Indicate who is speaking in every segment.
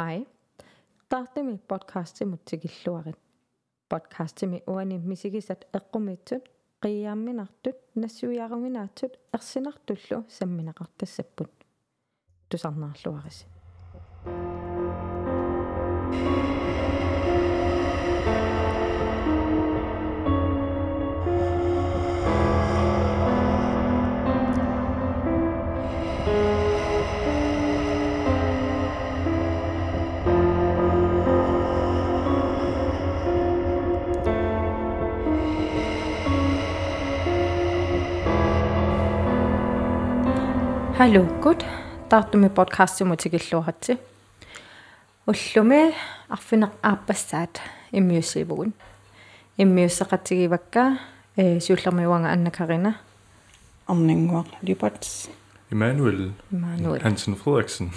Speaker 1: Hej. Tahtimi podcastimut tikilluarit. Podcastimi uani misikisat eqqumitсут qiyaamminartut nassuiaruminaatsut ersinartullu samminaqartassapпут. Tusarnaarluaris. Halukut taartumi podcastimut tikilluaratsi. Уллуми арфинеқ ааппассаат иммиуссиивгун. иммиуссеқатигивакка э сиуллермиуанга анна карина?
Speaker 2: Арнингуақ липатс
Speaker 3: Emanuel
Speaker 1: Emanuel.
Speaker 3: Hansen Frederiksen.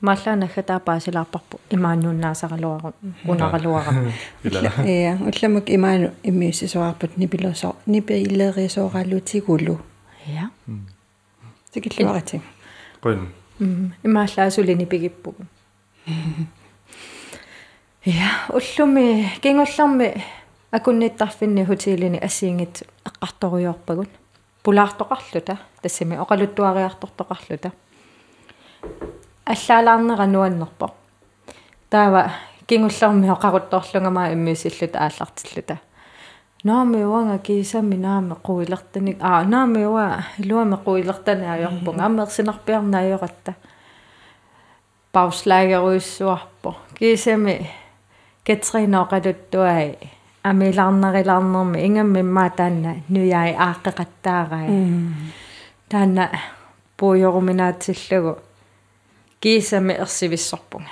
Speaker 1: маллаанаха таапаасилаарпарпу имааннуннаасаралуару унаралуара
Speaker 3: Eller
Speaker 2: э улламак имаану иммиуссисуарпут нипилосо нипилерисооралутигулу
Speaker 1: ja
Speaker 2: тикиллуарати
Speaker 3: Grøn.
Speaker 1: mm имааллаасулини пигиппугу ja уллуми кингулларми акунниттарфинни хотелини ассиингит эққарторуйорпагун пулаартоқарлута тассами оқалуттуариартортоқарлута аллаалаарнера нуаннерпо. Таава кингулларми оқарутторлунгамаа иммисиллут ааллартиллута наами уанга кисами наами қуилертаник аа наами уа луами қуилертанаайорпунга аммерсинарпиарнаайоратта пауслаагеруиссуарпо кисами катринооқалуттуай амилаарнерилаарнерми ингаммиммаа таанна нуяи ааққеқаттаарай таанна пуйоруминаатсиллагу кисами ерсивиссорпунга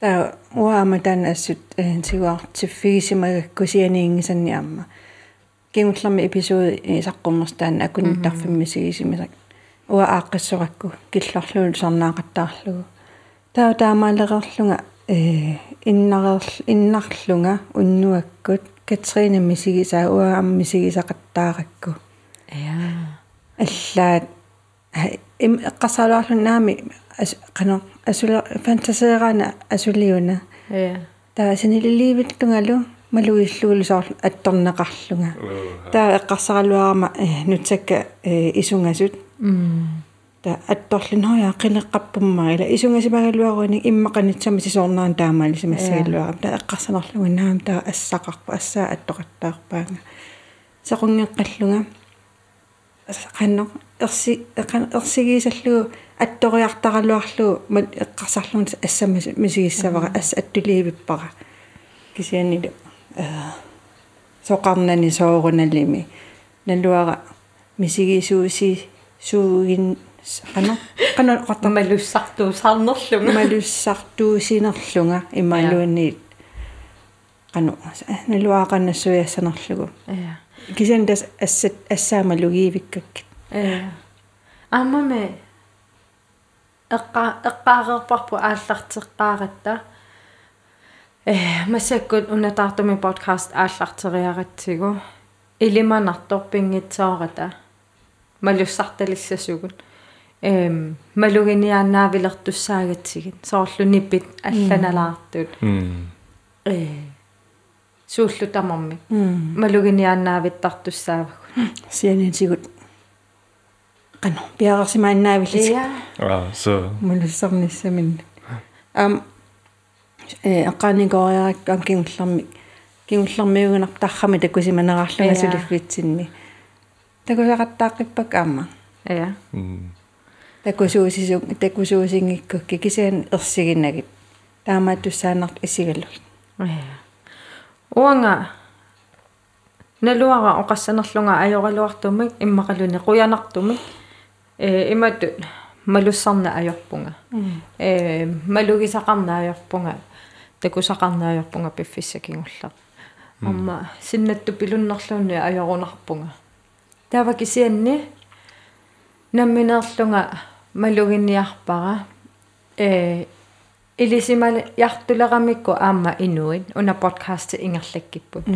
Speaker 2: таа уаама таан ассут тигуартиффигисимагаккусианиингисанниамма кингулларми эпизод исаққуммерс таан акунниттарфиммисигисимисак уа ааққиссоракку килларлуун сарнаақаттаарлугу таа таамаалерерлунга э иннарерл иннарлунга уннуаккут катрина мисигисаа уа ам мисигисақаттааракку
Speaker 1: я
Speaker 2: аллаат им эққарсаалуарлун наами қано асула фантасеерана асулиуна
Speaker 1: я
Speaker 2: таа синилиливиттунгалу малуиллуулусоор атторнеқарлунга таа эққарсаралуарама нутсакка исунгасут
Speaker 1: м
Speaker 2: та атторлинхоя қилеққаппумма ила исунгасимагалуаруини иммақанитсами сисоорнаан таамаалисимассагалуара та эққарсанерлуга наам таа ассақарпа ассаа аттоқаттаарпаанга сақунгеққаллунга қанно ерси ерсигисаллугу атториартаралуарлугу мат эққарсарлугу ассама мисигиссавара ас аттулиивиппара кисианилу э соқарнани сооруналими налуара мисигисууси суугин qano qano qatta
Speaker 1: малуссартуусаарнерлунга
Speaker 2: малуссартуусинерлунга ималуунниит qano налуаақаннассуяссанерлугу
Speaker 1: я
Speaker 2: кисиан тас ассат ассаамалугиивиккак
Speaker 1: я аммаме эққа эққаарерпарпу ааллартеққааратта э масаккут унатаартуми подкаст ааллартериаратсигу илиманарторпингитсоората малуссарталиссасугут эм малугиниааннаавилертуссаагатсигит соорлуниппит алланалаартут.
Speaker 3: Mm.
Speaker 1: э сууллутамарми малугиниааннаавиттартуссаавагу
Speaker 2: сианитигут qano пиарерсимааннаавиллит
Speaker 1: я
Speaker 3: Ah, så
Speaker 2: мулуссарниссамин ам э аққааникориарак ам кингулларми кингуллармиугнар таррами такусиманераарлуга
Speaker 1: Ja.
Speaker 2: сулиффитсинми такусақаттааққиппак аама
Speaker 3: mm.
Speaker 2: такусуусису такусуусингиккукки кисиан ерсигинагит таамааттуссаанарт исигаллу
Speaker 1: я уанга налуара оқассанерлунга ajorалуартумик иммақалуни қуянартумик э имату малуссарна ajorpunga э малугисақарна ajorpunga такусақарна ajorpunga пиффиссакингуллар амма синнатту пилуннерлуунни ajorunarpunga таава кисианни намминерлунга малугинниарпара. Э илисимал яртулерамикку аама инуит. Уна подкаст ингерлаккиппут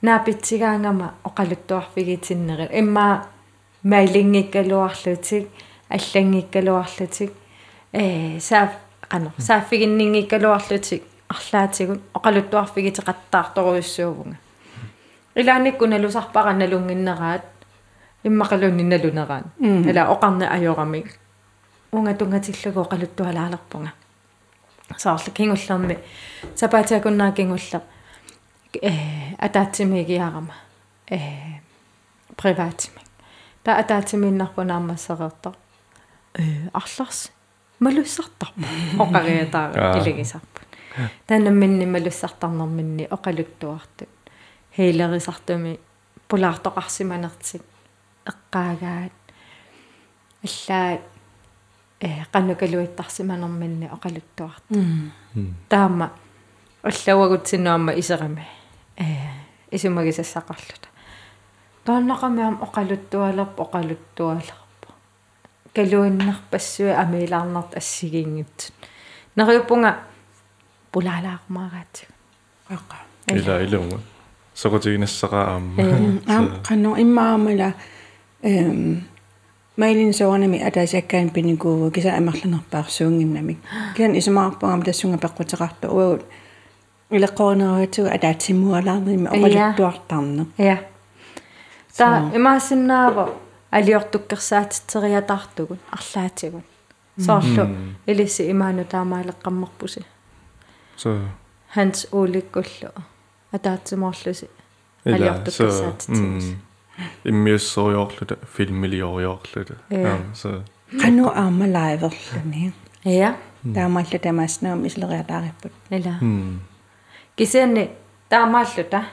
Speaker 1: наапитсигаангама оқалуттуарфигитиннери. Имма маилингиккалуарлутик аллангиккалуарлутик э саа qano saafiginningiikkaluarlutik арлаатигун оқалуттуарфигитеқаттаарторуйуссуувнга илааникку налусарпара налунгиннераат иммақалунни налунераан ала оқарна ajорамик унга тунгатиллугу оқалуттуалаалерпунга саарлу кингуллерми сапаатиакуннаа кингуллер э атаатсимигиарама э приватми та атаатсимииннарпунаамассереэртар э арларс малуссартарпа оқариатаара илигисарпут танамминни малуссартарнэрминни оқалуттуартут хейлерисартуми пулаартоқарсиманертик эққаагаат аллаат э қаннукалуиттарсиманерминни оқалуттуарт таама аллауагутсинуамма исерами э. Исумагисассақарлута тааннақамиам оқалуттуалерп оқалуттуалерпа калуиннерпассуи амилаарнарт ассигиингитсут нериуппунга пулаалаармаагаатсиг
Speaker 2: аqa
Speaker 3: ила илума сокотигинассақаа аама.
Speaker 2: Аам qanno immaamala эм майлин соонами атаасаккаан пиникуу киса амерланерпаарсуунгиннамик киан исумаарпагам тассунга пеққутеқарту уагут илеққорнеруатсуга атаатсимуалаарними оқалуттуартарне
Speaker 1: я та имаасиннаава алиортуккерсаатитсериатартугут арлаатигут соорлу. Илисси имаану таамаалеққаммарпуси
Speaker 3: så
Speaker 1: Hans Olikkullu атаатсимоорлуси. Алиортуккерсаатитсигус
Speaker 3: иммиуссориорлута филмилиориорлута
Speaker 1: Ja.
Speaker 3: så
Speaker 2: qannu aama laiverluni
Speaker 1: я
Speaker 2: таамаалла тамааснаам ислериатаариппут
Speaker 1: ила кисианни таамааллута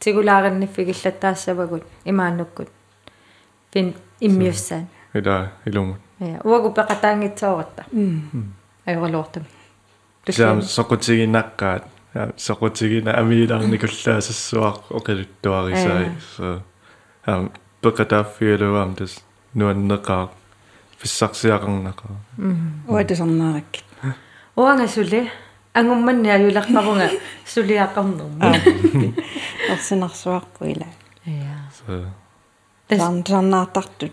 Speaker 1: тигулааринниффигиллаттаассавагут имааннуккут фин иммиуссаан
Speaker 3: ила илумут
Speaker 1: я уагу пеқатаангитсооратта
Speaker 2: м
Speaker 1: ajorluortami
Speaker 3: сам сокотигиннаққаат сокотигина амиилаарникуллаасассуақ оқалуттуарисаи so ам пекатааффиалуам тас нуаннеқаа фиссарсиақарнақаа
Speaker 2: уатасарнааракки
Speaker 1: уангасуле ангумманни аюларпарунга сулиақарнерма
Speaker 2: ерсинарсуарпу ила
Speaker 1: я
Speaker 3: so
Speaker 1: тас
Speaker 2: сан саннаартартут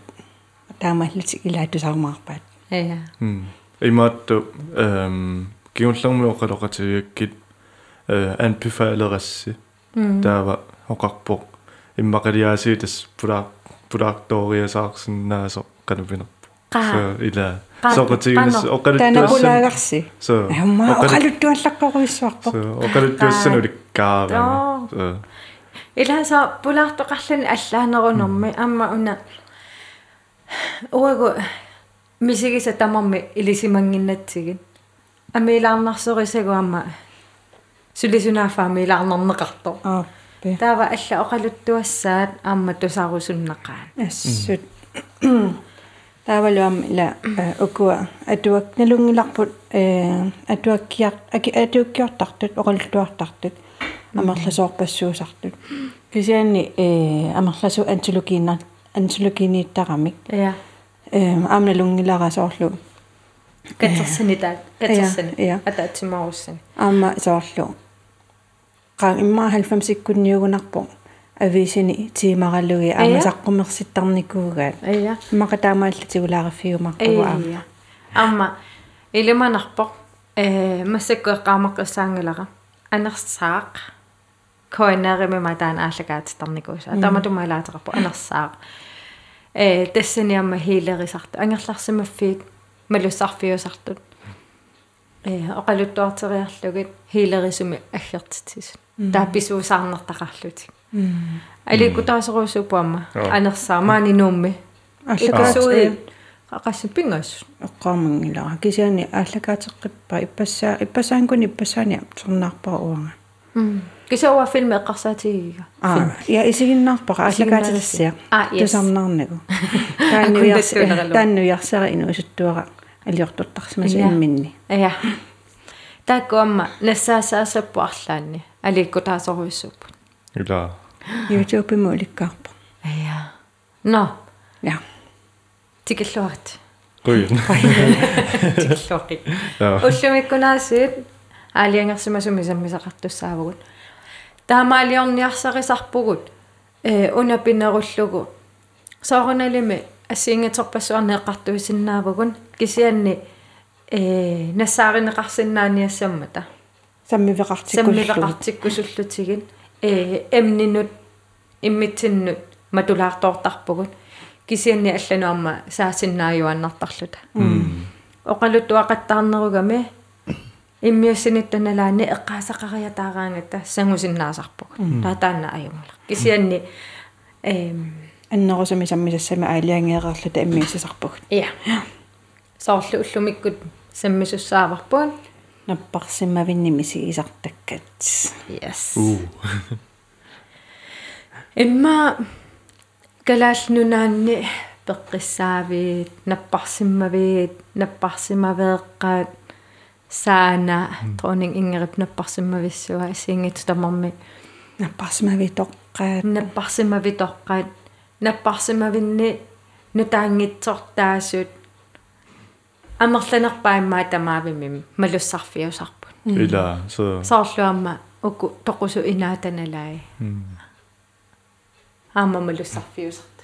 Speaker 2: таамааллутик илаатусаармаарпаат
Speaker 1: я
Speaker 3: м имаатту эм гиуллэрми оқалоқатигаккит э анпифаалерасси таава оқарпоқ иммақалиааси тас пулаа пулаартоориасаарсиннаасо канупинерпо
Speaker 1: Қаа.
Speaker 3: so ила.
Speaker 1: Қаа-
Speaker 3: соқотигинас
Speaker 1: қано.
Speaker 3: оқалуттуассан
Speaker 2: танапулаагарси
Speaker 3: so
Speaker 2: амма оқалуттуаллаққоруиссуарпо
Speaker 3: so оқалуттуассанули
Speaker 1: Тоо.
Speaker 3: каавани so
Speaker 1: илааса пулаартоқарлани аллаанерунэрми амма уна уагу мисигиса тамарми илисимангиннатсигит амилаарнарсорисагу амма сулисунаафаа милаарнернеқарто
Speaker 2: ааппи
Speaker 1: таава алла оқалуттуассаат аама тусаарусуннақаан
Speaker 2: ассут таавалуам ила укуа атуак налунгиларпут э атуаккиар аки атуаккиортартут оқалуттуартартут амерласоорпассуусартут кисианни э амерласу антилукииннар антилукинииттарамик
Speaker 1: я
Speaker 2: э аамналунгиларасоорлу
Speaker 1: катерсани таа катерсани
Speaker 2: Ja, ja.
Speaker 1: атаатсимааруссани
Speaker 2: аама соорлу qaa имма 90-иккунниугунарпо ависини тимараллуги аама саққумерситтарникуугаат
Speaker 1: ая
Speaker 2: иммақатаамааллатигулаараффигумарпагу аама.
Speaker 1: Ия амма илиманарпо э массаккуэққаамаққиссаангилара анерсаақ. Коинерими матаан ааллагаатитарникууса атаматумалаатерпо анерсаақ. Э тассани амма хилерисарту ангерларсимаффиит малуссарфиусартут э оқалуттуартериарлугит хилерисуми аггертитсис таапписуусаарнертақарлутик аликутаасеруусупуамма
Speaker 3: Joo.
Speaker 1: анерсаа маани нуумми.
Speaker 2: Аллагаат
Speaker 1: қақасси пингас.
Speaker 2: Эққаамангилара кисиани ааллагаатеққиппа иппассаа иппасаангуни иппасаани сорнаарпара уанга.
Speaker 1: Кисауа филми эққарсаатигига
Speaker 2: аа я исигиннаарпара ааллагаатессиа
Speaker 1: Ah, yes.
Speaker 2: тусарнаарнагу
Speaker 1: Аккундаттуунералу.
Speaker 2: тааннуиарсера тааннуиарсера инуусуттуара алиортуттарсимасу
Speaker 1: Ja.
Speaker 2: имминни.
Speaker 1: Ая таккуамма нассаасаасаппу арлаанни. Аликкутаасоруиссуппут
Speaker 3: ила.
Speaker 2: Youtube муликкаарпа
Speaker 1: ая. Но
Speaker 2: я
Speaker 1: тикиллуарт
Speaker 3: қуин
Speaker 1: тикиллуақи
Speaker 3: я
Speaker 1: уллумиккунаасиит аалиангерсимасуми саммисақартуссаавгут таамаалиорниарсарисарпугут э унапинеруллугу. Соорналими ассиингатерпассуарнеэққартуисиннаавгун кисианни э нассааринеқарсинааниассаммата
Speaker 2: саммивеқартиккуллу
Speaker 1: саммилеқартиккусуллутигин э эмнинут иммитсиннут матулаартоортарпугут кисианни аллануарма саасиннааюаннартарлута оқалуттуақаттаарнеругами иммиуссиниттаналаани эққаасақариатаараангата сангусиннаасарпуг таатаанна аюнгала кисианни эм
Speaker 2: аннерусами саммисассами аалиангеэқарлута иммиуссисарпуг
Speaker 1: я соорлу уллумиккут саммисуссааварпуун
Speaker 2: наппарсиммавинними сигисартаккат
Speaker 1: yes.
Speaker 3: Уу.
Speaker 1: Имма калаалнунаанни пеққиссаавиит наппарсиммавиит наппарсимавеэққаат саана тронин ингерит наппарсиммависсуа сингит тамарми.
Speaker 2: Наппарсимавитоққаат
Speaker 1: наппарсимавитоққаат наппарсимавинни нутаангитсортаасут амерланерпаиммаа тамаавимим малуссарфиусарпут
Speaker 3: ила så
Speaker 1: соорлуамма уку тоқусу инаатаналай аама малуссарфиусарт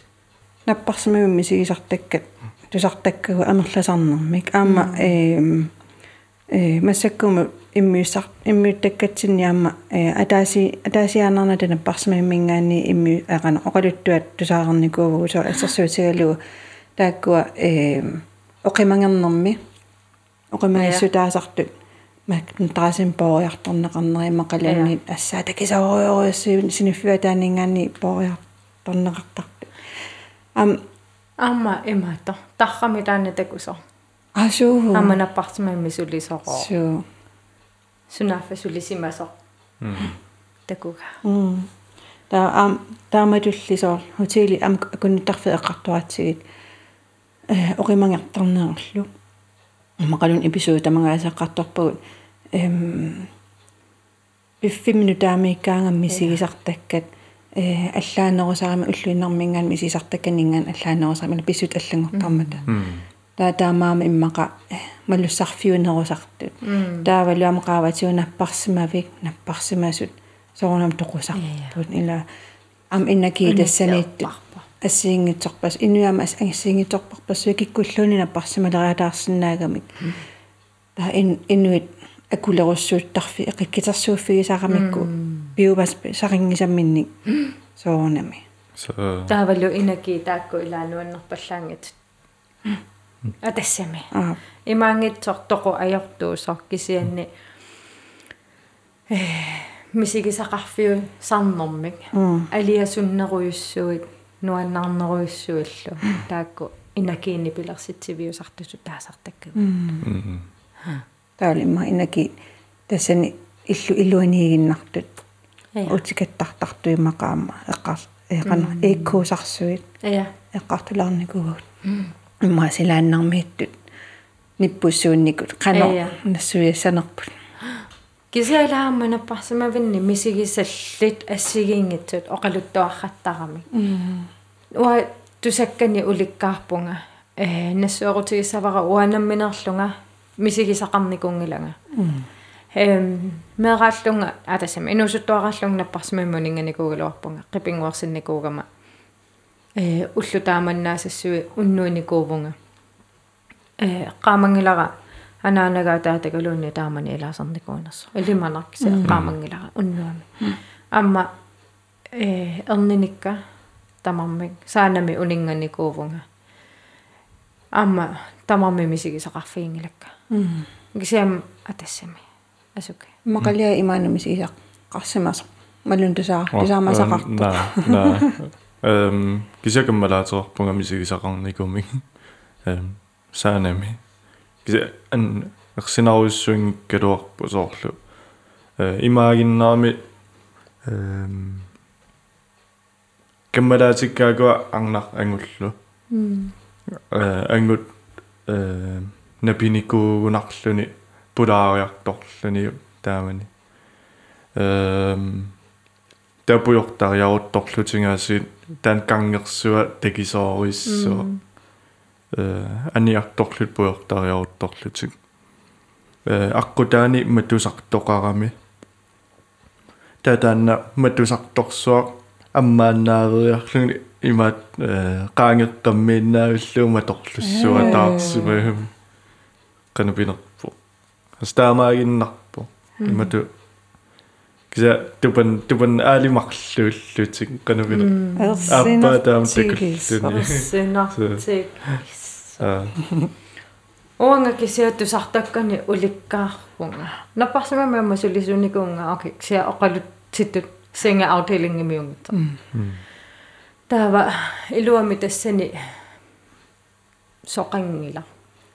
Speaker 2: наппарсимавимми сигисартаккат. Тусартаккагу амерласарнэрмик аама эм э массаккуму иммиуссар иммиуттаккатсинниаама э атааси атаасиаанарна тана парсимаммингаани имми акана оқалуттуат тусаарникуугу со ассерсуутигалугу тааккуа э оқимангернэрми оқимагассутаасартут мак таасин поориарторнеқарнерима қалаанни ассаа такисаориориуссуун синиффиатаанингаани поориарторнеқартарту ам
Speaker 1: аама имаато таррами таана такусо
Speaker 2: асуу
Speaker 1: аама наппартимамми сулисоқо
Speaker 2: суу
Speaker 1: сунаффа сулисимасо такуга
Speaker 2: м та ам тааматуллисоор хотели ам акуннитарфе эққартуатсигит э оқимангартарнеерлу мақалун эпизод тамагаасаққарторпагут эм биффиминутаамиккаангам мисигисартаккат э аллаанерусарами уллуиннэрмингаан мисисартакканингаан аллаанерусарами писсут аллангортармата таа таамаама иммаqa малуссарфиунерусартут таавалуама qaavatiunapparsimavik napparsimasut соорнам тоқусарпут ила ам иннаки тассаниитту ассиингитсорпас инуяма ас ассиингитсорпарпассуи киккуллуни наппарсималериатаарсинаагамик таа ин инуит акулерусsuuттарфи эқиккитерсууффигисаарамикку биубас сарингисамминник соорнами
Speaker 3: så
Speaker 1: таавалу инаки таакку илаануаннерпаллаангат атассами
Speaker 2: аа
Speaker 1: имаангитсор тоқу ajortuusor кисианни э мисигисақарфиу сарнэрмик алиасуннеруйуссуит нуаннарнеруйуссуиллу таакку инакиини пилерситсивиусартусу таасартакку
Speaker 2: таалимма инаки тассани иллу илуаниигиннартут
Speaker 1: я
Speaker 2: утикаттартартуимақаама эққар эқана иккуусарсуит
Speaker 1: я
Speaker 2: эққартулаарникугут имма силааннармииттут ниппуссуунникут. Қано
Speaker 1: Ая.
Speaker 2: Нассуиассанерпут
Speaker 1: кисаалаама наппарсимавинни мисигисаллит ассигиингитсут оқалуттуарраттарами уа тусаккани уликкаарпунга. Э нассуорутигиссавара уанамминерлунга мисигисақарникунгилага эм мерааллунга атасами инусуттуараллунг наппарсимаммунинганикуугалуарпунга қипингуарсинникуугама. Э уллутааманнаасассуи уннуиникуувунга э qaamangilара анаанага таатагалуунни таамани илаасарникуунерсо илиманаркиса qaamangilара уннуами амма э эрниникка тамармик саанами унинганикуувунга амма тамарми мисигисақарфиингилакка кисиам атассами асука
Speaker 2: мақалиа имаанамис исақ қарсимасо малун тусаа тусаамасақарту
Speaker 3: на на эм кисакаммалаатерпунга мисигисақарникумик эм саанами киса ан ерсинаруйуссуин калуарпу соорлу э имаагиннаами эм каммалаатиккаагуа арнар ангуллу. Э ангут э напиникуугунарлүни пулаариарторлүни таамани. Эм тапуйортариарутторлутингаасиит таан кангерсуа такисоориссуа э аниарторлут пуйортариарутторлутик э аққутаани матусартоқарами. Татаанна матусарторсуа аммааннаариарлуни имаат э qaangeqqammiinnaavillуuma торлуссуа таарсимагам qanupinерпу астаамаагиннарпу имату киса тупан тупан аалимарлууллутик qanupiner аппа таам такуллуни
Speaker 1: синартик
Speaker 3: аа
Speaker 1: Оонга кисиату сартаккани уликкаарпунга. Наппарсимама ямма сулисуникуунга оки ксиа оқалут ситтут синга аутелингимиунгит. таава илуами тассани соқангила.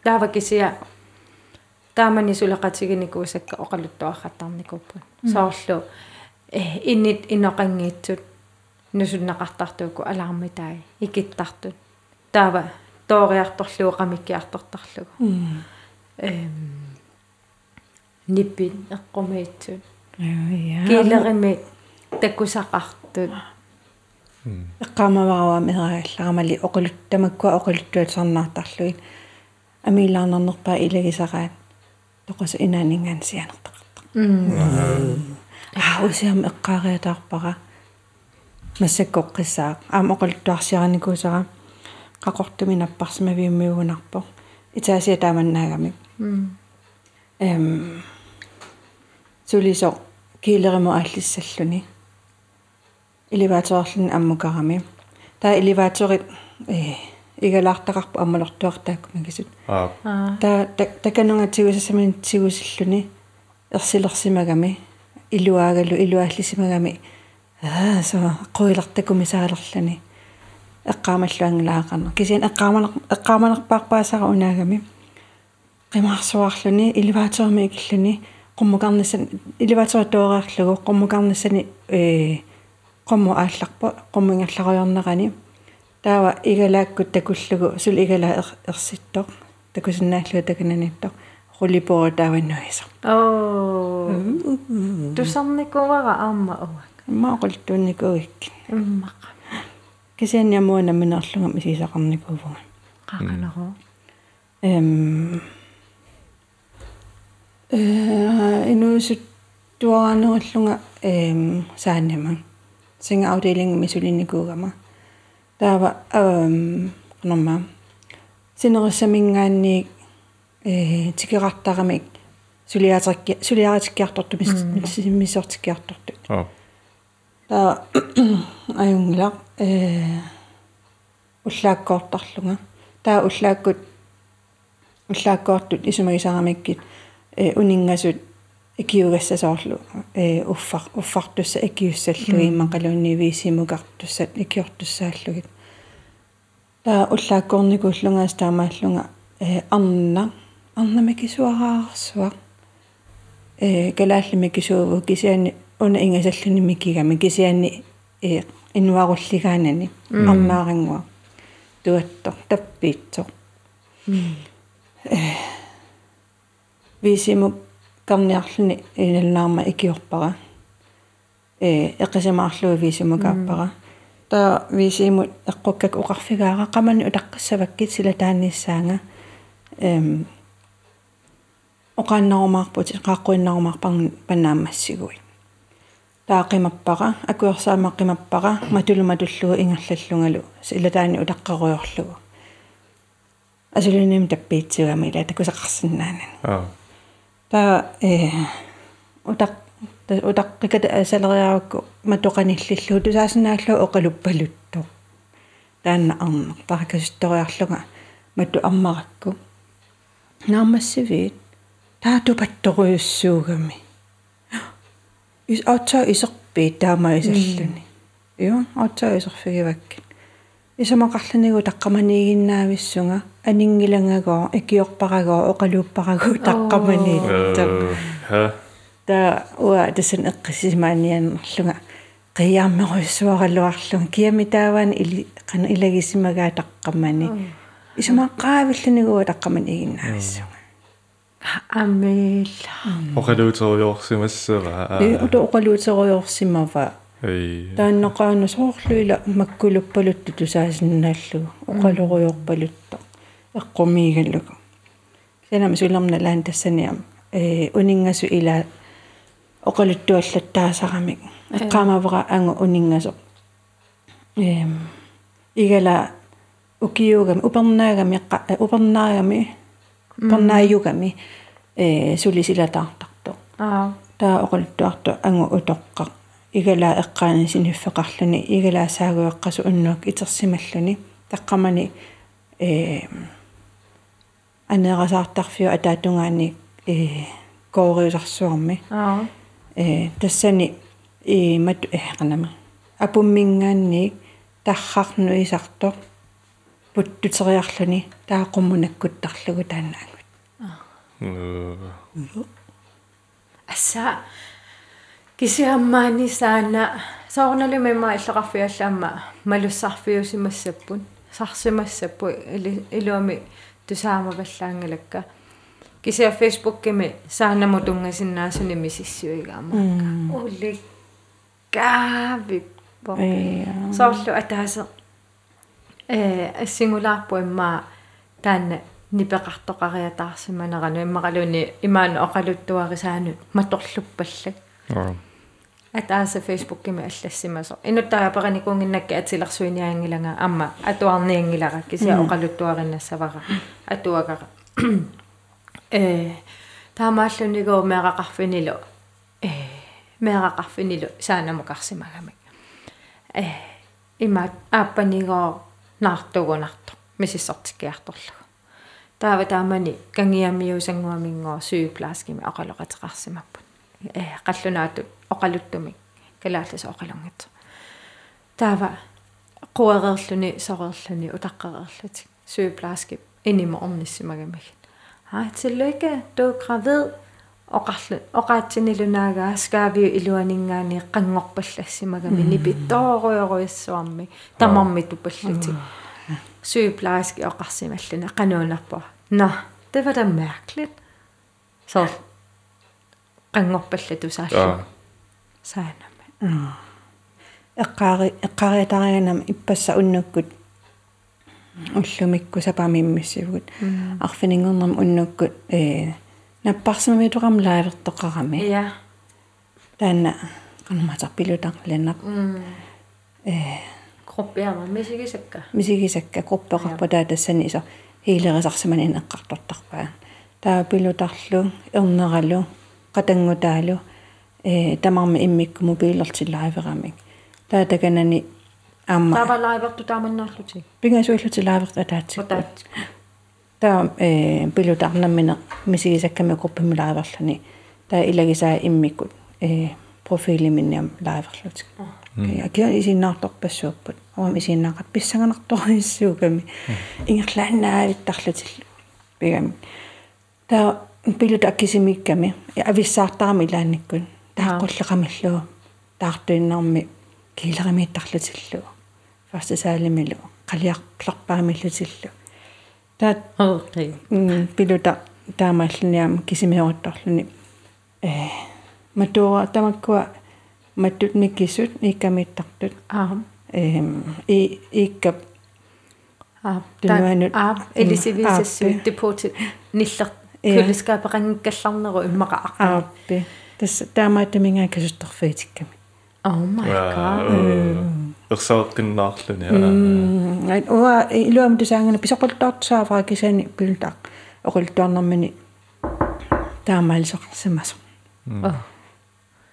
Speaker 1: таава кисиа таамани сулеқатигиникуусакка оқалуттуарраттарникуппут. соорлу э иннит иноқангиитсут нусуннақартартууку алаармитаи икиттартут таава тоориарторлуу qamikkiartortarlugu эм ниппит эққумиитсут килерими таккусақартут
Speaker 2: эққамаварауами ераалларамали оқулут тамаккуа оқулуттуат сарнаартарлуит амилаарнернерпаа илагисараат тоқас инаанинган сианертақарта аа усиам эққаариатаарпара массаккоққиссаа аама оқулуттуарсиараникуусара qaqortumi napparsimavimmiugunarpo itaasi taamannaagamik эм сулисо килеримо ааллиссаллуни элеваторлун аммукарами таа элеваторит э игалаартақарпу аммалортуартааккумагисут
Speaker 3: аа
Speaker 2: таа таканунгатигусасамин тигусиллуни ерсилерсимагами илуаагалу илуааллисимагами аа со қуилартакумисаалерлани эққаамаллуангилаақарна. Кисиан эққааманер эққааманерпаарпаасара унаагами. Qimаарsuarluni иливааторми икиллуни qummukarnissan иливааторатуариарлугу qummukarnissani э qummu аалларпа qummingerlaruyornerani таава игалааккут такуллугу сул игала ерситтоқ такусиннааллуга такананитто рулипоо тааваннуиса
Speaker 1: оо. Тусарникувара аама уа
Speaker 2: маақултуунникуик
Speaker 1: иммақа
Speaker 2: кисианниамуана минерлугам исисақарникуувга
Speaker 1: qaqalaru
Speaker 2: эм э инуисут туаранериллунга эм сааннама синга авделинг мисулинникуугама таава эм норма синериссамингаанни э тикерартарамик сулиатерки сулиаратиккиарторту миссортиккиарторту
Speaker 3: аа
Speaker 2: таа аюнгла э уллааккоортарлунга таа уллааккут уллааккоортут исумагисарамиккит э унингасут икиугассасоорлу. Э уффар уффартусса икиуссаллу иммақалуунни висимукартуссат икиортуссааллугит. Таа уллааккоорникууллунгаас таамааллунга э арна арнамикисуараарсуа э галааллимикисууву кисиани уна ингасаллуни микигами кисиани э инуаруллигаанани арнаарангуа туатто таппиитсо. Э висиму карниарлуни иналлаарма икиорпара. Э эққисимаарлуи висиму кааппара. Та висиму эққуккак оқарфигаара қамани утаққиссаваккит сила тааниссаанга эм оқааннарумаарпут қааққуиннарумаарпар панаамассигуи таақимаппара акуерсаамаққимаппара матулуматуллугу ингерллаллунгалу силатаани утаққаруйорлугу асулуним таппиитсигами ила такусақарсинаанан
Speaker 3: аа
Speaker 2: та э утақ утаққиката асалериарукку матоқаниллиллу тусаасинааллу оқалуппалутто таанна арна паракасутториарлуга мату аммаракку. Наамассивит таату патторуйуссуугами ис отса исерпи таама исаллуни иу отса исерфигивакки исамақарланигу таққаманигиннаависсунга анингилангагоо икиорпарагоо оқалууппарагуу таққаманиитта
Speaker 3: ха?
Speaker 2: Та уа тасан эққисимаанианнерлунга қиааммеруйссуаралуарлун киами тааваани или қана илагисимагаа таққамани исамаққаавилланигуа таққаманигиннаависсунга
Speaker 1: амила
Speaker 3: оқалуутеруйорсимассера
Speaker 2: э уто оқалуутеруйорсимава
Speaker 3: эй
Speaker 2: тааннеқаана соорлуила маккулуппалутту тусаасиннааллугу оқалуруйорпалутто эққумиигаллугу сенам сулерна лаан тассаниам э унингасу ила оқалуттуаллаттаасарамик эққамавера ангу унингасо эм игала укиугами упернаагами эққа упернаагами пернааюгами э сулисилатаартарту
Speaker 1: аа
Speaker 2: таа оқултуарту ангу утоққа игалаа эққаани синиффеқарлуни игалаа саагуэққасу уннуак итерсималлуни таққамани э анеерасаартарфиу атаатунгаани э коориусарсуарми
Speaker 1: аа
Speaker 2: э тассани и мат эқанама апуммингаанни таррарнуисарто путтутериарлуни таақуммунаккуттарлугу таанаангут
Speaker 1: асса кисиаммаани саана соорнали мема иллеқарфиаллаама малуссарфиусимассаппун сарсимассаппу или илуами тусаамаваллаангалакка кисиа фейсбуккими саанаму тунгасиннаасуни мисиссуигаама улли каави попи соорлу атааса э ассингулаарпу имма таанна нипеқартоқариатаарсиманерану иммақалуни имаана оқалуттуарисаанут маторлуппаллак атааса фейсбуккими аллассимасо. Инуттаапараникунгиннакки атилерсуиниаангилага амма атуарниангилара кися оқалуттуариннассавара атуагара. Э таамааллунигоо меақақарфинилу. Э меақақарфинилу. Саанамукарсимагамик э имаат ааппанигоо наартугунарто мисиссортиккиарторлугу таава таамани кангиаммиусангуамингоо сүйплааскими оқалоқатеқарсимаппут э қаллунаату оқалуттумик калааллас оқалунгат таава қуареерлүни сорерлүни утаққареерлутик сүйплааскип инима орниссимагамик аа тиллуика туу гравид оқарлу оқаатсинилунаагаа скаавиу илуанингаани қангорпаллассимагами нипиттооруйоруиссуарми тамарми тупаллутик sygeplejerske оқарсималлуна qanуунарпо на det var da mærkeligt så qangorpalla tusaallu saanama
Speaker 2: эққаари эққариатариганам иппасса уннуккут уллумикку сапамиммиссивгут арфинингернам уннуккут э наппарсимами тоқам лаавертоқарами
Speaker 1: ja
Speaker 2: таана канаматарпилутарлиннақ э.
Speaker 1: Gruppeerma misikisakka
Speaker 2: мисигисакка группеқарпа таа тассани исо хилерисарсимани инеққартортарпаа таа пилутарлу ернералу qatangutalu э тамарми иммикку мобилертиллааверамик таа таканани аама
Speaker 1: tava laivertu taamannaarluti
Speaker 2: пингасуиллути лааверт атаатсик
Speaker 1: utaat
Speaker 2: таа э пилутарнаммина мисигисакками группами лааверлани таа илагисаа иммиккут э профилиминниам лааверлутик акиа исиннаарторпассууппут орам исиннаақат писсаганарториссууками ингерлааннаавиттарлутилл пигами. Таа пилут аккисимикками ависсаартарами илаанниккун тааққуллекамиллуу таартуиннарми килеримииттарлутиллу фаста саалимилу қалиарпларпаамиллутиллу таат
Speaker 1: okay
Speaker 2: пилута таамааллуниама кисимиорутторлуни э матуа тамаккуа маттут миккисут иккамиттартут
Speaker 1: аа
Speaker 2: эм и иккап
Speaker 1: аа
Speaker 2: Тунуанут.
Speaker 1: аа элисивисассу
Speaker 2: Ааппи.
Speaker 1: депотит ниллер.
Speaker 2: Ja.
Speaker 1: кулискаапеқангкалларнеру иммаqa
Speaker 2: аарпи тас таамаатамингаа касутторфиитикками
Speaker 1: oh my god.
Speaker 3: ерсааққиннаарлуни
Speaker 2: ай уа илуам тусаангана писоқултаартсаафаа кисани пилтаа оқултуарнэрмини таамаалисоқарсимасо
Speaker 1: oh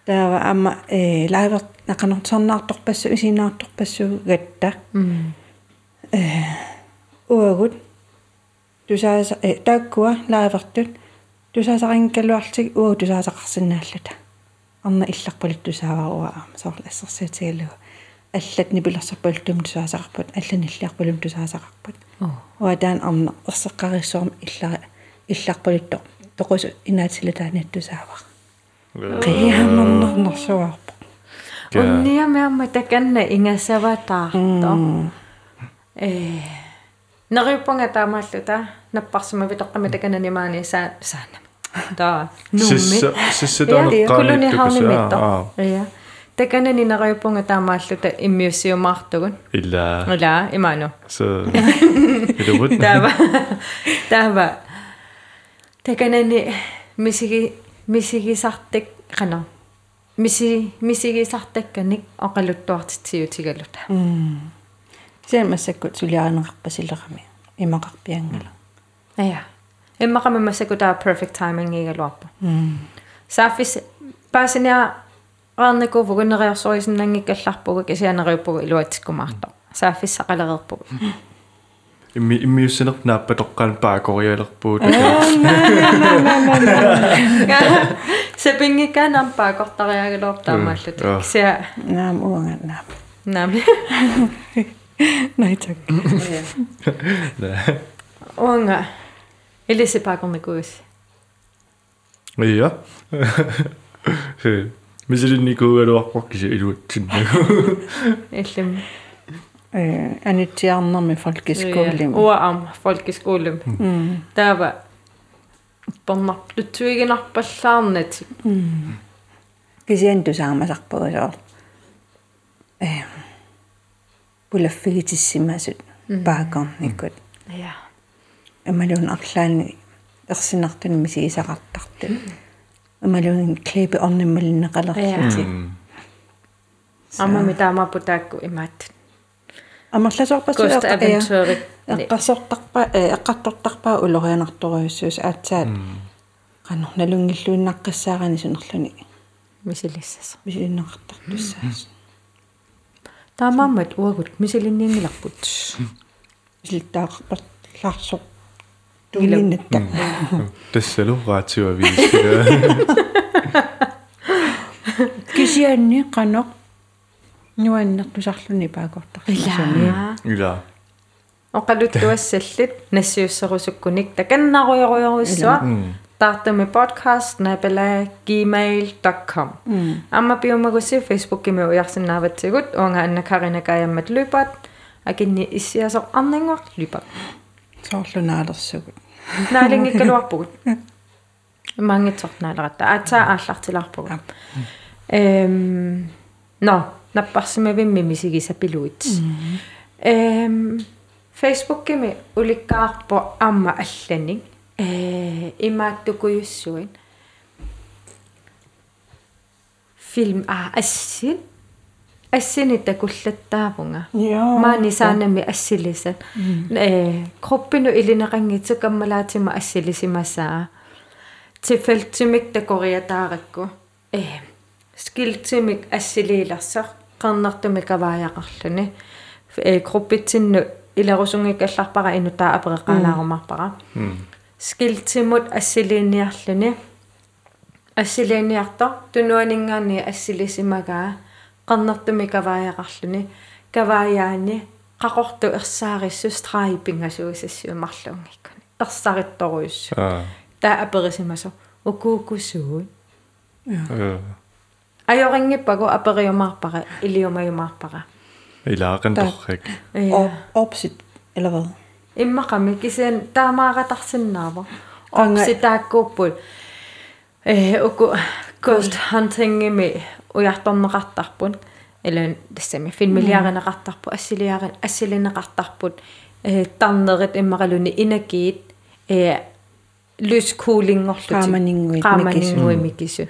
Speaker 2: таава амма э лайвер нақанортарнаарторпассу исиннаарторпассу гатта
Speaker 1: mm
Speaker 2: уагут тусааса э тааккуа лаавертут тусаасарингкалуартик уу тусаасақарсинааллута арна илларпалут тусааваруа соорлассерсиатигалугу аллат нипилерсарпалуттум тусаасақарпут алланиллиарпалум тусаасақарпут
Speaker 1: oh
Speaker 2: уатаан арна ерсеққариссуарм иллара илларпалутто тоқусу инаатилатаанат тусаавар қиаамернернэрсуарпо
Speaker 1: унниамиарма таканна ингасаватаарто э нариуппанга таамааллута. Наппарсима витоққами таканани маани саа саанами da.
Speaker 3: Nummi
Speaker 1: sisitanu
Speaker 3: kolonihaunimitta
Speaker 1: ja takanani naqajupunga taamaalluta immiussiumaartugun illa
Speaker 3: illa
Speaker 1: imanu so
Speaker 3: ilubut tava
Speaker 1: tava takanani misigi misigisartik qana misi misigisartakkanik oqaluttuartitsiyutigaluta mm.
Speaker 2: Sen massakkut suliaaneqarpasillerami
Speaker 1: imaqarpiangala aja иммақами массакутаа perfect timing игалуарпа саафис паасиниа qaarniku vuguneriorsuisinnaangikkallarpugu kisianeriuppugu iluatsikkumaarto saaffissa qaleriirpugu
Speaker 3: имми иммиуссинер нааппатоққаан паакориалерпуут.
Speaker 1: Сепингиккаанам паакортариагалоор таамааллут кися
Speaker 2: наам уанга наам
Speaker 1: нами
Speaker 2: найтак
Speaker 1: онга элисе паакорникуус
Speaker 3: ja мисилинникуугалуарпаркиси илуатсиннагу
Speaker 1: иллим
Speaker 2: э анитсиарнэрми фолкискуулим
Speaker 1: уаам folkeskoolum таава порнар лутсуигинарпаллаарнати
Speaker 2: кисиан тусаамасарпугасоор э пулаффигитиссимасут паакорникут
Speaker 1: я
Speaker 2: амалун арлаани ерсинартун мисигисақартарту амалун клипе орниммалиннеқалерлути
Speaker 1: аммами таамааппу таакку имаат.
Speaker 2: Амерласорпасу
Speaker 1: Ghost Adventure
Speaker 2: эққассортарпа эққаттортарпаа улорианарторуйуссуус аацаат канор налунгиллуиннаққиссаарани сунерлуни
Speaker 1: мисилиссас.
Speaker 2: Мисиннеқартартуссаас
Speaker 1: таамааммат уагут мисилинниангиларпут
Speaker 2: силтаақарпат лаарсо тулиннатта
Speaker 3: тассалу раатиуавиисила
Speaker 2: кисианни канор нуаннертусарлуни паакортарласуни
Speaker 3: ила
Speaker 1: оқалуттуассаллит нассиуссерусуккуник таканнаруйоруйоруссуа таартами подкаст набела gmail.com амма биумагусси фейсбуккими уярсинааватсигут уанга анна карина каяммат лупат акинни иссиасо арнингуар лупат
Speaker 2: соорлунаалерсугут
Speaker 1: наалингиккалуарпугут мангитсортнаалерата аатаа ааллартилаарпугу эм но наппарсимавимми мисигисапилуит эм фейсбуккими уликкаарпо аама алланик э имааттукуйуссуин фильм а ассин ассини такуллаттаавунга маани саанами ассилисат э кроппину илинеқангитсу каммалаатима ассилисимасаа тифэлтимик такориатааракку э скилтимик ассилииларсақ qarnartumi kavaajaqarluni э группитсинну илерусунгиккалларпара инутаа апереқаалаарумарпара скилтимут ассилиниарлуни ассилиниарто тунуанингаани ассилисимагаа qarnartumi kavaajaqarluni kavaajaani qaqortu ersaarissус traipingassuusassiumарлунгиккани ерсаритторуйуссу таа аперисимасо укууккуссуут ajoriнгиппагу апериумаарпара илиумаюмаарпара
Speaker 3: илаақанторрак
Speaker 2: og opsit eller hvad
Speaker 1: иммақами кисиан таамааратарсинаава орситааккууппут э уку ghost hunting-ими уярторнеқартарпут или тассами филмилиаринеқартарпу ассилиарин ассилинеқартарпут э тарнерит иммақалуни инакиит э лус кулингорлути
Speaker 2: Qaamaninguit
Speaker 1: qaamaninguit микисут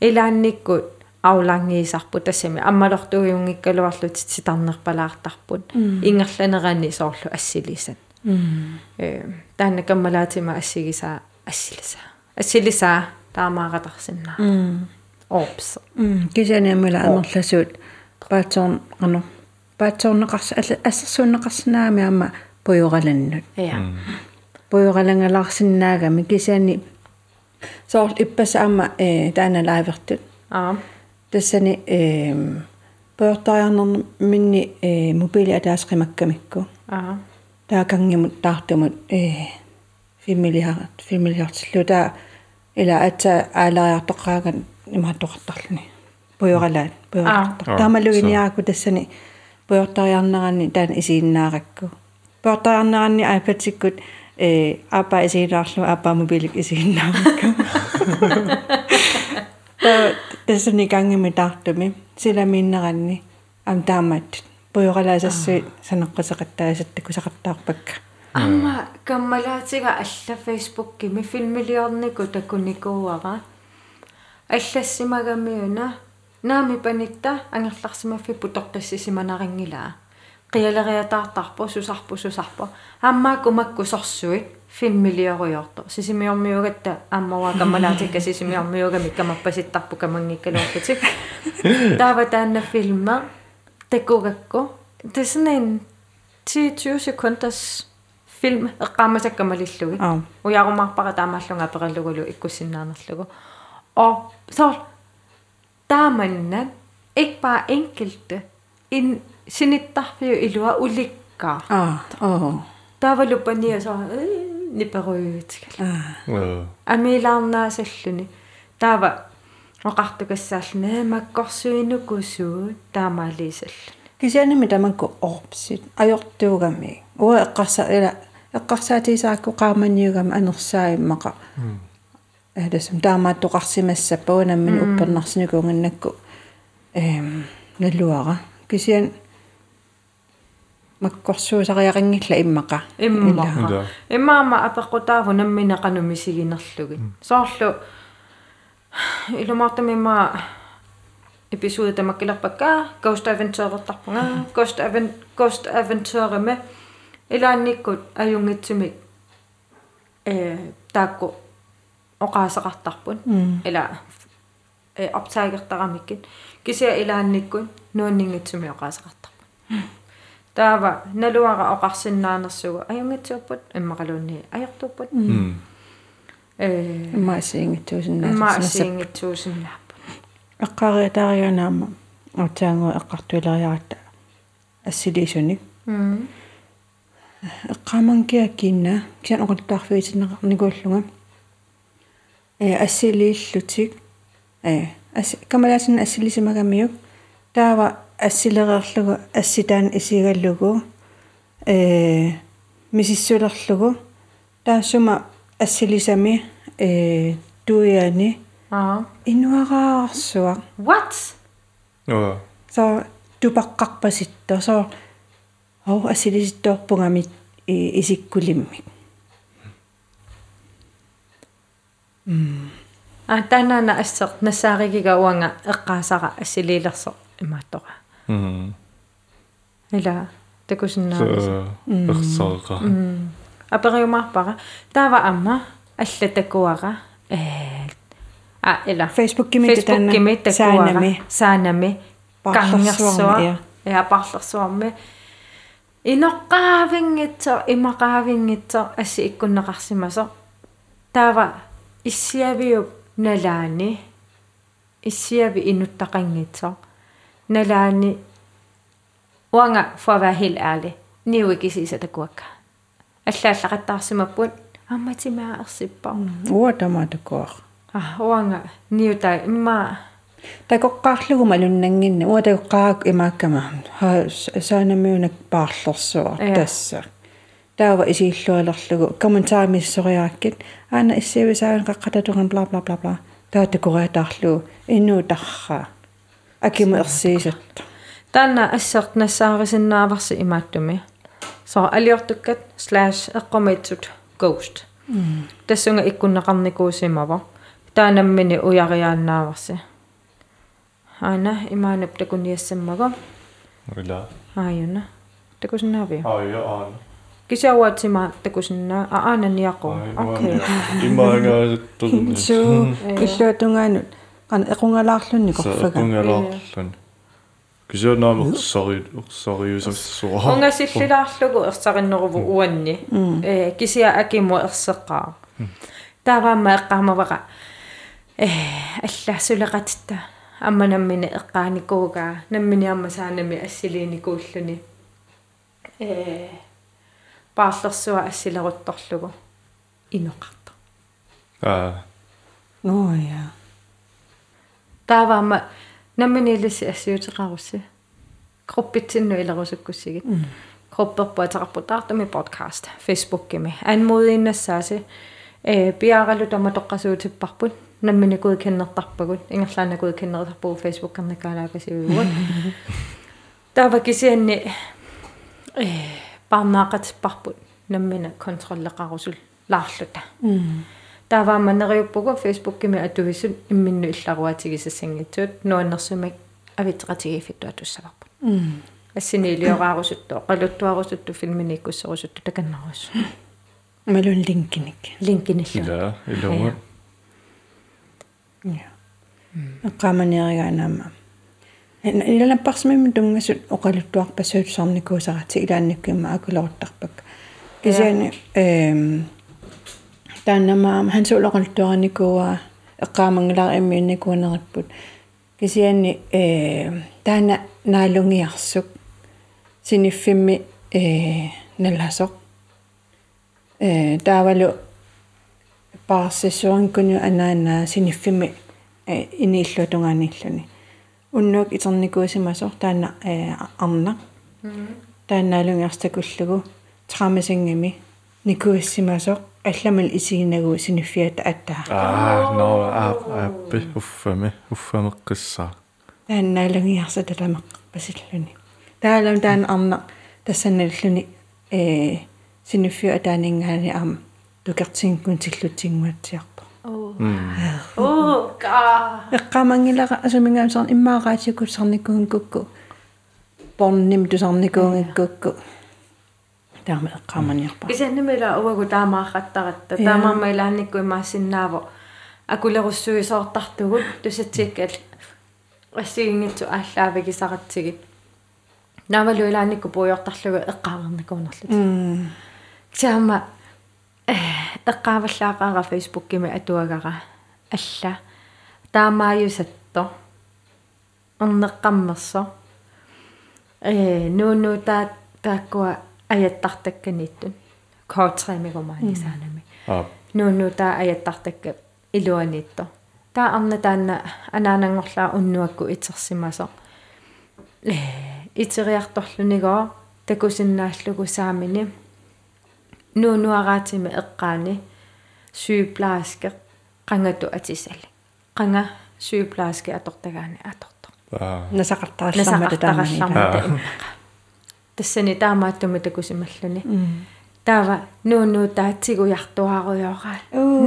Speaker 1: илаанниккут аулангиисарпу тассами аммалортуйунгиккалуарлут ситарнерпалаартарпут ингерланерани соорлу ассилисат. Э таанна каммалаатима ассигисаа ассилиса. Ассилиса таамааратарсиннаа орпс
Speaker 2: кисианиаммала амерласуут паатсорн ано паатсорнеқарс ассерсуунеқарсинаами аама пуйораланнут
Speaker 1: я
Speaker 2: пуйоралангалаарсинаагами кисиани соор иппаса аама э таана лаавертут
Speaker 1: аа
Speaker 2: тассани э пуйортариарнерни минни э мобили атаасқимаккамикку
Speaker 1: аа
Speaker 2: таакангимут таартумут э фимилиарат фимилиартиллу таа ила атса аалариартоққааган имааттоқартарлуни пуйоралаат пуйортар таамалугиниаракку тассани пуйортариарнеранни таана исииннааракку. Пуйортариарнеранни айпатсиккут э апа исиилаарлу апа мобилик исииннааракку та тассани кангими таартуми. Силамииннеранни ам таамат пуйоралаасассуи санеққусеқаттаасаттаку сақартаарпакка
Speaker 1: амма каммалаатига алла фейсбуккими филмилиорнику такуникууара аллассимагамиуна наами панитта ангерларсимаффи путорқиссисиманарингилаа қиалериатаартарпу сусарпу сусарпу аммааку макку сорсуит филмилиоруйорто сисимиормиугатта ааммаваа каммалаатикка сисимиормиугами камаппаситтарпу камангиккалуортатик таава таанна филма такугакку det er sådan en 10-20 sekunders film eqqaamasakkamalillugi
Speaker 2: Аа.
Speaker 1: uyarumarpara taamallunga perallugulu ikkussinnaanerlugu og så taamannan ikke bare enkelte in sinittarfiu ilua ulikkaa таавалуппани så niperuyutikal
Speaker 3: Э.
Speaker 1: амилаарнаасаллуни таава оқартукассааллуна маккорсуинукусуу таамаалиисаллу
Speaker 2: кисианами тамакку орпсит ajortuugami. Уа эққарса ила эққарсаатисаакку qaamaниугами анерсааиммаqa адасм таамааттоқарсимассаппа наммин уппернарсинукунгиннакку эм налуара кисиан маккорсуусариақингилла иммаqa
Speaker 1: иммаqa
Speaker 3: Да.
Speaker 1: имаама апеққутааву намминеқануми сигинерлуги соорлу илумаартамима episode тамаккилерпакка Ghost Adventure-ертарпунга Ghost Aven Ghost Adventure-ме илаанниккут аюнгитсумик э таакку оқаасеқартарпун ила э оптайгертарамиккит кися илаанниккут нууннингитсуми оқаасеқартарпун таава налуара оқарсиннаанерсугу аюнгитсууппут иммақалуунни аёртууппут
Speaker 3: М.
Speaker 1: э
Speaker 2: имаасиингитсуусиннаа
Speaker 1: маасиингитсуусиннааппут
Speaker 2: эққариатаарианаама аутаангу эққартуилериарата ассилисуник
Speaker 1: м
Speaker 2: кинна киан оқултаарфиитинеқарникууллунга э ассилииллутик э ас камалаасин ассилисимагамиук таава ассилереерлугу асситаан исигаллугу э мисиссулерлугу таасума ассилисами э туяни
Speaker 1: аа
Speaker 2: инуараарсуа
Speaker 1: what?
Speaker 3: Э.
Speaker 2: so тупаққарпаситто so оо ассилиситторпугами исиккулимми
Speaker 1: а танаана ассеқ нассааригига уанга эққаасара ассилилерсо имааттора
Speaker 3: М.
Speaker 1: ила такусиннаавис
Speaker 3: Э. Эрсааqa.
Speaker 1: апериумаарпара. Таава амма аллатакуара э а ила.
Speaker 2: Facebook кими
Speaker 1: Facebook кими такуара.
Speaker 2: Саанами.
Speaker 1: Саанами.
Speaker 2: Парлерсуарми,
Speaker 1: кангерсуа. я парлерсуарми иноққаавингитсо имақаавингитсо асси иккуннеқарсимасо таава иссиавиуп налаани иссиави инуттақангитсо налаани уанга for at være helt ærlig niuikisiisa takuakka аллааллақаттаарсимаппут амматимааерсиппар
Speaker 2: уатаматакуар
Speaker 1: а уанга ниутай имма
Speaker 2: такоққаарлугу малуннангинна уа такоққаак имааккама ха саанамиунак паарлерсуар
Speaker 1: Ja.
Speaker 2: тасса таава исииллуалерлугу комментаамиссориааккит аана иссиависаан қаққататуган бла бла бла бла таатакуриатаарлугу иннуу тарра акима ерсиисат
Speaker 1: таана ассерт нассаарисиннааварси имааттуми со алиортуккат slash эққомитсут ghost тассунга иккуннеқарникуусимава таанаммини уяриааннааварси Аана имаанап такуниассаммага
Speaker 3: Ила.
Speaker 1: ааюна такусиннаавиа
Speaker 3: Аа я аа.
Speaker 1: кисауатсима такусиннаа аананиақу окей.
Speaker 3: Имаангаасуттун.
Speaker 2: суу иллуатунгаанут qan equngalaarlunni korfaga
Speaker 3: Унгалаарлун. Кисонаам ерсари ерсариусассуа.
Speaker 1: унгасиллилаарлугу ерсариннеруву уанни. Э кисиа акиму ерсеққаа тааваама эққаамаваqa э аллаассулеқатта амманаммини эққааникуугаа намминиарма саанами ассилиникууллуни э пааллерсуа ассилерутторлугу инеқарта
Speaker 3: Аа.
Speaker 2: ноя
Speaker 1: тааваама намминилисси ассиутеқарусси группитсинну илерусуккуссигит групперпуатеқарпутаартами подкаст фейсбуккими анмуудииннассааси э пиаралу томатоққасуутиппарпут намминикуи кеннертарпагут ингерлаанакуи кеннерисарпугу фейсбуккерникаалаакасиугут таава кисианни э парнаақатиппарпут наммина контроллеқарусул laarluta таавааманериуппугу фейсбуккими атуисут имминну илларуатигисассангитсуут нуаннэрсумак авитсеқатигиффиттуа туссаварпут ассинилиораарусуттоо қалуттуарусутту филминиккуссерусутту таканнарус
Speaker 2: малун линкиник
Speaker 1: линкинилла
Speaker 3: ила илума
Speaker 2: я эққаманиаригаанама илалаппарсимимми тунгасут оқалуттуарпассуутсарникуусарати илаанниккимма акулорутарпак кисиани эм тааннамаама хансуулоқалтуараникуа эққаамангилар иммиинникуанериппут кисиани э таана наалунгиарсук синиффимми э наласоқ э таавалу паарсиссуаринкуниу анаана синиффимми э инииллутунгааниллуни уннук итерникуусимасор таана э арна таанаалунгиарстакуллугу трамасингими никуассимасоқ алламал исигинагу синиффиата аттаа
Speaker 3: аа но аа аппи уффами уффамеққиссаа
Speaker 2: тааннаалунгиарса таламеқ пасиллуни таалам таан арна тассаналлуни э синиффиа таанингаани аама тукертингкун силлутингуатсиарпо
Speaker 1: оо ка
Speaker 2: эққамангилара асумингаамсаар иммаагаатикут сарникуун кукку порним тусарникуунгиккукку таама эққаманиарпа
Speaker 1: кисаннамила уагу таамаахаттаратта таамаама илаанникку имаассиннааво акулеруссуи соортартугут тусатсиккал ассигингитсу ааллаавигисаратсигит наамалу илаанникку пуйортарлугу эққааварникуунерлут
Speaker 2: м
Speaker 1: таама эққааваллаақаара фейсбуккими атуагара алла. Таамааюсатто орнеққаммерсо э нуну таа тааккуа аяттартакканиттун коотремигумаани саанами.
Speaker 3: Аа
Speaker 1: нуну таа аяттартакка илуаниитто таа арна таанна анаанангорлаа уннуакку итерсимасо э итериарторлунигоо такусиннааллугу саамини нуунуараатими эққаани. Сyyplaaske qangatu atisali qanga syyplaaske atортагаани аторто
Speaker 3: аа.
Speaker 2: Насақартараллармата таамани
Speaker 1: насақартараллармата иммаqa тассани таамааттуми такусималлуни таава нуунуу таатсигуяртуаруйоораа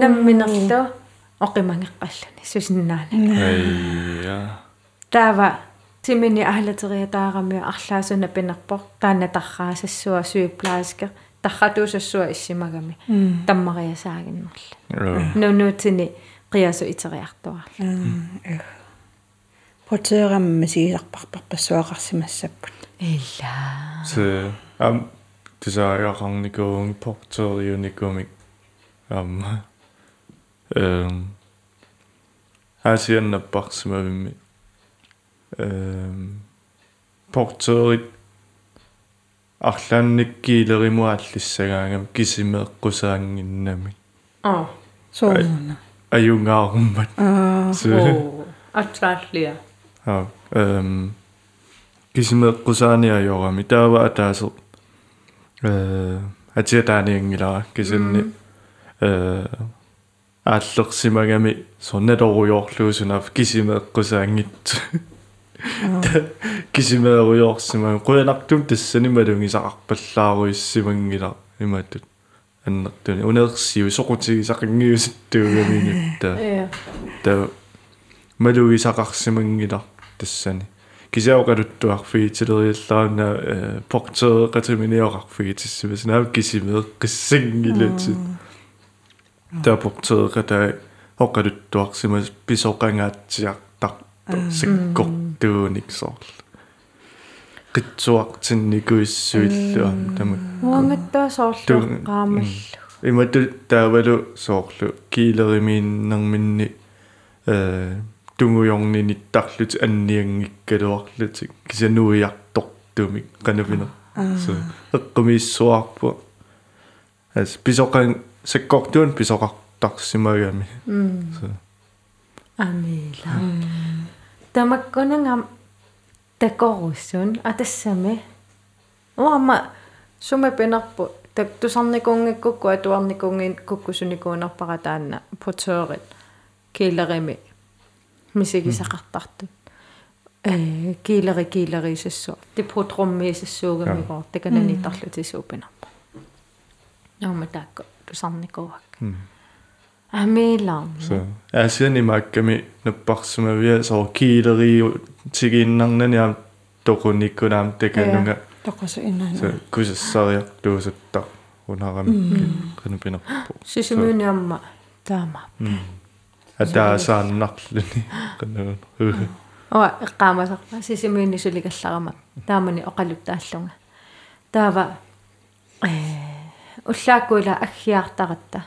Speaker 1: намминерлу оқимангеққаллуни. Сусиннаана
Speaker 3: айя.
Speaker 1: Таава тимини аалатериатаарамиа арлаасуна пинерпор таанатарраасассуа сyyplaaske тарратуусассуа иссимагами таммариасаагиннерла нунуутини қиасу итериартуарла
Speaker 2: потерамма сигисарпарпарпассуақарсимассаппут
Speaker 1: илла
Speaker 3: се ам тисаариақарникуун портериуникумик ам эм асианнаппарсимавимми эм портерит арлаанниккиилеримуааллиссагаангам кисимеэккусаангиннами
Speaker 1: а
Speaker 2: соона
Speaker 3: аюнгааруммат
Speaker 2: аа
Speaker 1: атлааллиа
Speaker 3: аа эм кисимеэккусааниайорами таава атаасо э атиатааниангилара кисинни э ааллерсимагами соннаторуйоорлуусунаф кисимеэккусаангитсу кисимеэруйоорсимага куянартум тассани малунгисақарпаллааруиссимангила имааттут аннертуни унеерсиу соқутигисақингиуситтуугаминутта
Speaker 1: я
Speaker 3: та малугисақарсимангила тассани кисаоқалуттуарфигитилериаллаарна э портеэқатиминиоқарфигитиссимас наав кисимеэққиссангилатсит та портеэқата оқалуттуарсимас писоқангаатсиартарпа сиккортууниксоорл qitsuartinnikуиссуиллуа тамак
Speaker 1: уангаттаа соорлу qaamаллу
Speaker 3: имату таавалу соорлу килеримииннэрминни э тунгуйорниниттарлут анниангиккалуарлутик кисануиартортумик канавина so эққумииссуарпу ас писоқан саккортуун писоқартарсимагами so
Speaker 1: амила тамаккунангам такорусун атассами. Уама сума пенарпу так тусарникунгаккукку атуарникунгин куккусуникуунарпара таанна путерит килерими мисигисақартартут э килери килерисассу типутруммиисассуугамигоо такананитарлутисуупинарпа наума таакку тусарникуак амилам
Speaker 3: асиани маакками наппарсимавиа соо килериу унаарамикки канупинерпу
Speaker 1: сисимуниамма таама.
Speaker 3: Атаасааннарлуни канагун
Speaker 1: оа эққаамасарпа сисимуинни сулигалларама таамани оқалуттааллунга. Таава э уллааккуила аггиартаратта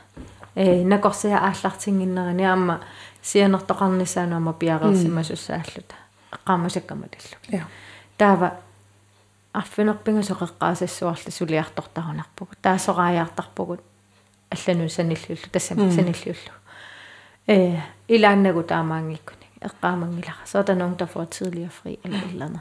Speaker 1: э накорсиа ааллартингиннерани аама сианертоқарнissaануама пиареерсимасуссааллута эққаамасаккаматаллу
Speaker 2: я
Speaker 1: таава арфинерпинга соқеққаасассуарли сулиартортарунарпугу таасорааяартарпугут аллану саниллуллу тассама саниллуллу э илааннагу таамаангиккуни эққаамангилара så er der nogen der får tidligere fri eller et eller andet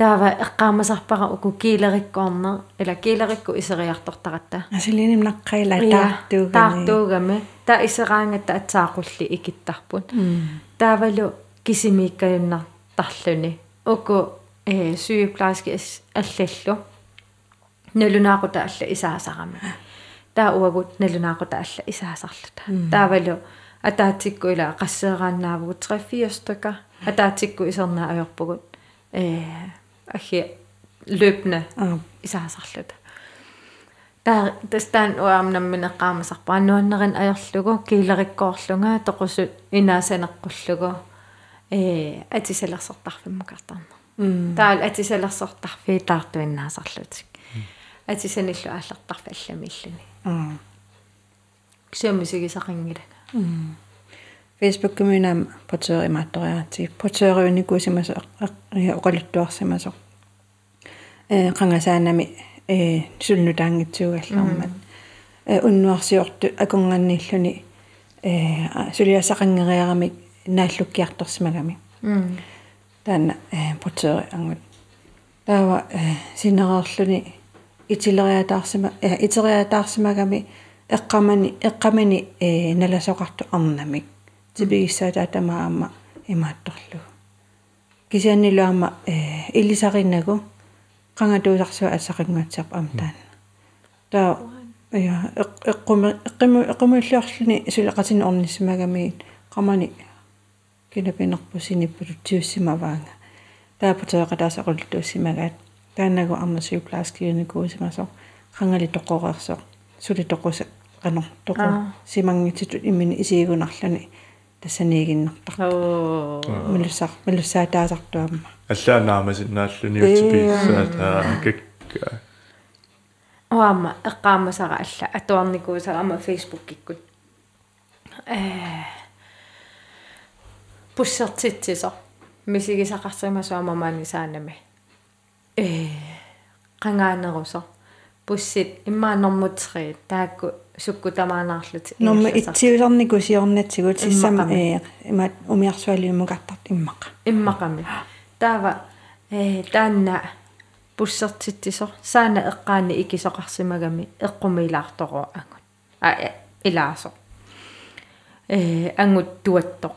Speaker 1: таава эққаамасарпара уку килериккуарнер или килерикку исериарторторатта
Speaker 2: асилиним наққаила таартуугани
Speaker 1: таартуугами та исераангатта атсаақулли икиттарпут таавалу кисимииккаюннартарлүни уку э сygeplejerske аллаллу. Налунаақута алла исаасарами. Таа уагут налунаақута алла исаасарлута. Таавалу атаатиккуила qasseraannaavugут 3-4 stykker атаатикку исернаа ajorpugут э ахи løbende исаасарлута таа тастаан уаамнамминеққаамасарпа аннуаннерин ajorlugu киилериккоорлунга тоқусут инаасанеққуллугу э атисалерсортарфиммукартарна таал атисалерсортарфи таартуиннаасарлутик атисаниллу ааллартарфи алламииллуни ксиамисигисақингилага
Speaker 2: Facebook коммунаам потери маатториарти потериуникуусимасо оқалуттуарсимасо э қангасаанами э сулнутаангитсуугаллармат э уннуарсиорту акунганнииллуни э сулиасақангериарамик нааллуккиарторсимагами таана э потери ангут таава э синереерлуни итилериатаарсима э итериатаарсимагами эққамани эққамани э наласоқарту арнамик Тибигиссаата тамаама имаатторлу кисианнилуама э илисариннагу қангатуусарсуа ассақингуатсарп амтаан таа я эққуми эққиму эққумиллиорлуни сулеқатин орниссимагами қамани кинапинерпусиниппулу тиуссимаваанга таапутеэқатаасақуллуссимагаат таанагу арнасиуплааскиуникуусимасо қангали тоқореерсо сули тоқуса qano toqu simangititut imini isiigunarluni тассанигиннэртар
Speaker 1: оо.
Speaker 2: Милуссар милуссаатаасартуамма
Speaker 3: аллаанаамасиннааллуни утиписсаата какка
Speaker 1: оама эққаамасара алла. Атуарникуусарама фейсбуккиккут э. Пуссертитсисо мисигисақарсимасуама маани саанами. Э. Qangaanерусо пуссит иммаанормутсери таакку сукку тамаанаарлут
Speaker 2: норма итсиусарнику сиорнатсигут сиссама э имаат умиарсуалиумукартарт иммаqa
Speaker 1: иммақами таава э таанна пуссертитсисо саана эққаани икисоқарсимагами эққумилаарторо ангут. А илаасо. Э ангут туатто.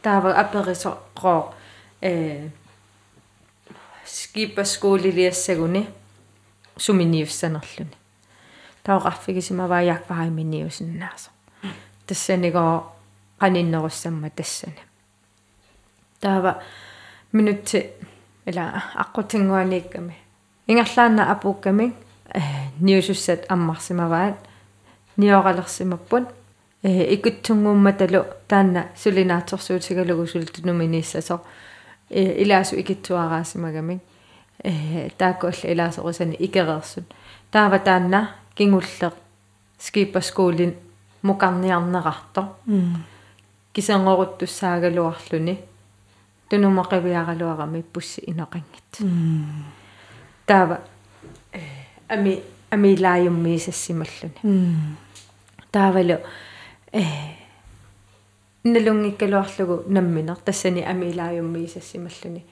Speaker 1: Таава аперисо қоо э скипаскуулилиассагуни суминиуссанерлүни таоқарфигисимаваа яакваиминиусиннаасо тассанигоо qaniinnerussамма тассани таава минутти ила аққутингуаниикками ингерлаана апуукками ниусуссат аммарсимаваат ниоралерсимаппут э икутсунгуумматалу таанна сулинааторсуутигалугу султунуминиссасо э илаасу икитсуараасимагами э тааккуалла илаасорусани икереерсут таава таанна кингуллеq скипаскуулин мукарниарнеқарто кисенгоруттуссаагалуарлүни тунумақивиаралуарами пусси инеқангит таава ами амилааюммиисассималлуни таавалу э налунгиккалуарлугу намминер тассани амилааюммиисассималлуни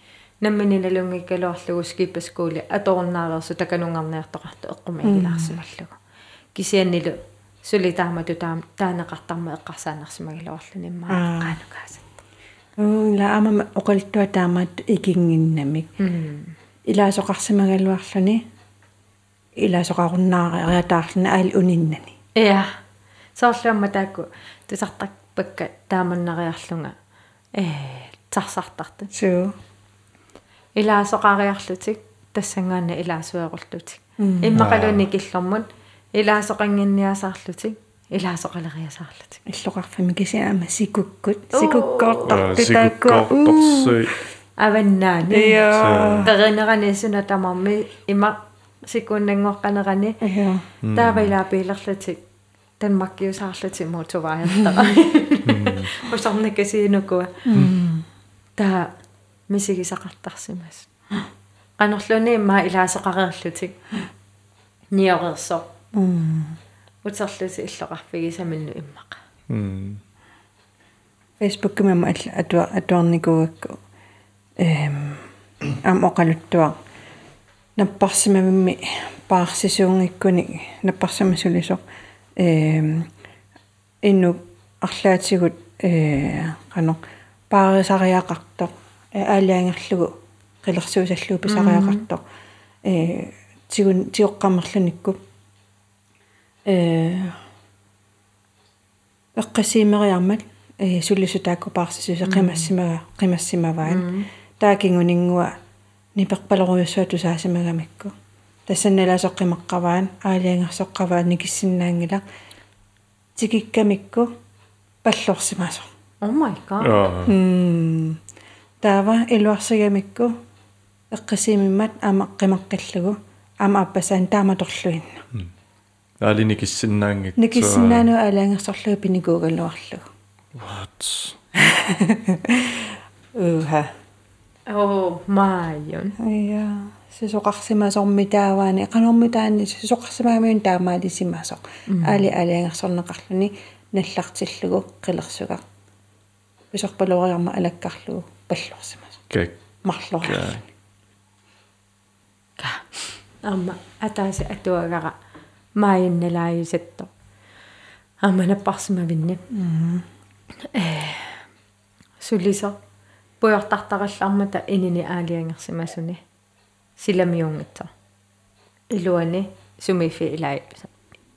Speaker 1: наммининалунгиккалуарлугу скипаскуули аторнааверсу таканунгарниартоқарту эққумагилаарсималлугу кисианнилу сулитаамату таам таанеқартарма эққарсаанерсимагалуарлуни иммааққаанукаасат
Speaker 2: уу лаамама оқалтуа таамаат икингиннамик илаасоқарсимагалуарлуни илаасоқаруннаараа ариатаарлуни аали униннани.
Speaker 1: Иа. Соорлуамма таакку тусартарпакка тааманнариарлунга. Э тарсартартат
Speaker 2: суу
Speaker 1: илаасоqaриарлутик тассангаана илаасуеруллутик иммақалуунни киллэрмут илаасоқангинниасаарлутик илаасоқалериасаарлутик
Speaker 2: иллоқарфами кисиаама сикуккут сикуккоортарту
Speaker 3: сикуккоорторсуи
Speaker 1: аваннаани
Speaker 2: я
Speaker 1: перинеранисуна тамарми има сикууннангоққанерани
Speaker 2: я
Speaker 1: тааваилаа пилерлутик танмаккиусаарлути мотоваяртара усарникасиинукуа таа мисигисақартарсимас qanorluni имма илаасоқареерлутик ниорерсо утерлути иллоқарфигисаминну иммаqa
Speaker 3: м
Speaker 2: Facebook мама атуа атуарникуакку эм ам оқалуттуа. Наппарсимавимми паарсисуунгиккуни наппарсамасулисо эм инну арлаатигут э қано паарисариақартоқ аалиангерлугу қилерсуусаллуу писариақартоқ э тигун тиоққамерлуникку э эққасиимериармат э суллису таакку паарсисуса қимассимага қимассимаваан. Таакингунингуа ниперпалеруйуссуа тусаасимагамикку тассанналаасоққимаққаваан аалиангерсоққаваан никиссиннаангила. Тикиккамикку паллорсимаасо
Speaker 1: oh my god.
Speaker 3: Аа
Speaker 2: м таава илуарсигамикку эққасиимиммат аама қимаққиллугу аама аппасаан тааматорлуинна
Speaker 3: аали никиссиннаангик
Speaker 2: никиссиннаану аалаангерсорлугу пиникуугаллуарлугу
Speaker 3: what?
Speaker 2: Уха
Speaker 1: oh майон
Speaker 2: ая сисоқарсимасорми тааваани қанорми таани сисоқарсимаамиун таамаалисимасоқ аали аалиангерсорнеқарлуни наллартиллугу қилерсуга писорпалуариарма алаккарлугу паллорсимас
Speaker 3: как
Speaker 2: марлора
Speaker 1: ka amma ataasi atuagara maayinnalaayusatto amma napparsimavинни э сулисо. Пуйортартараллармата инини аалиангерсимасуни силамиунгитсо илуани сумифи илай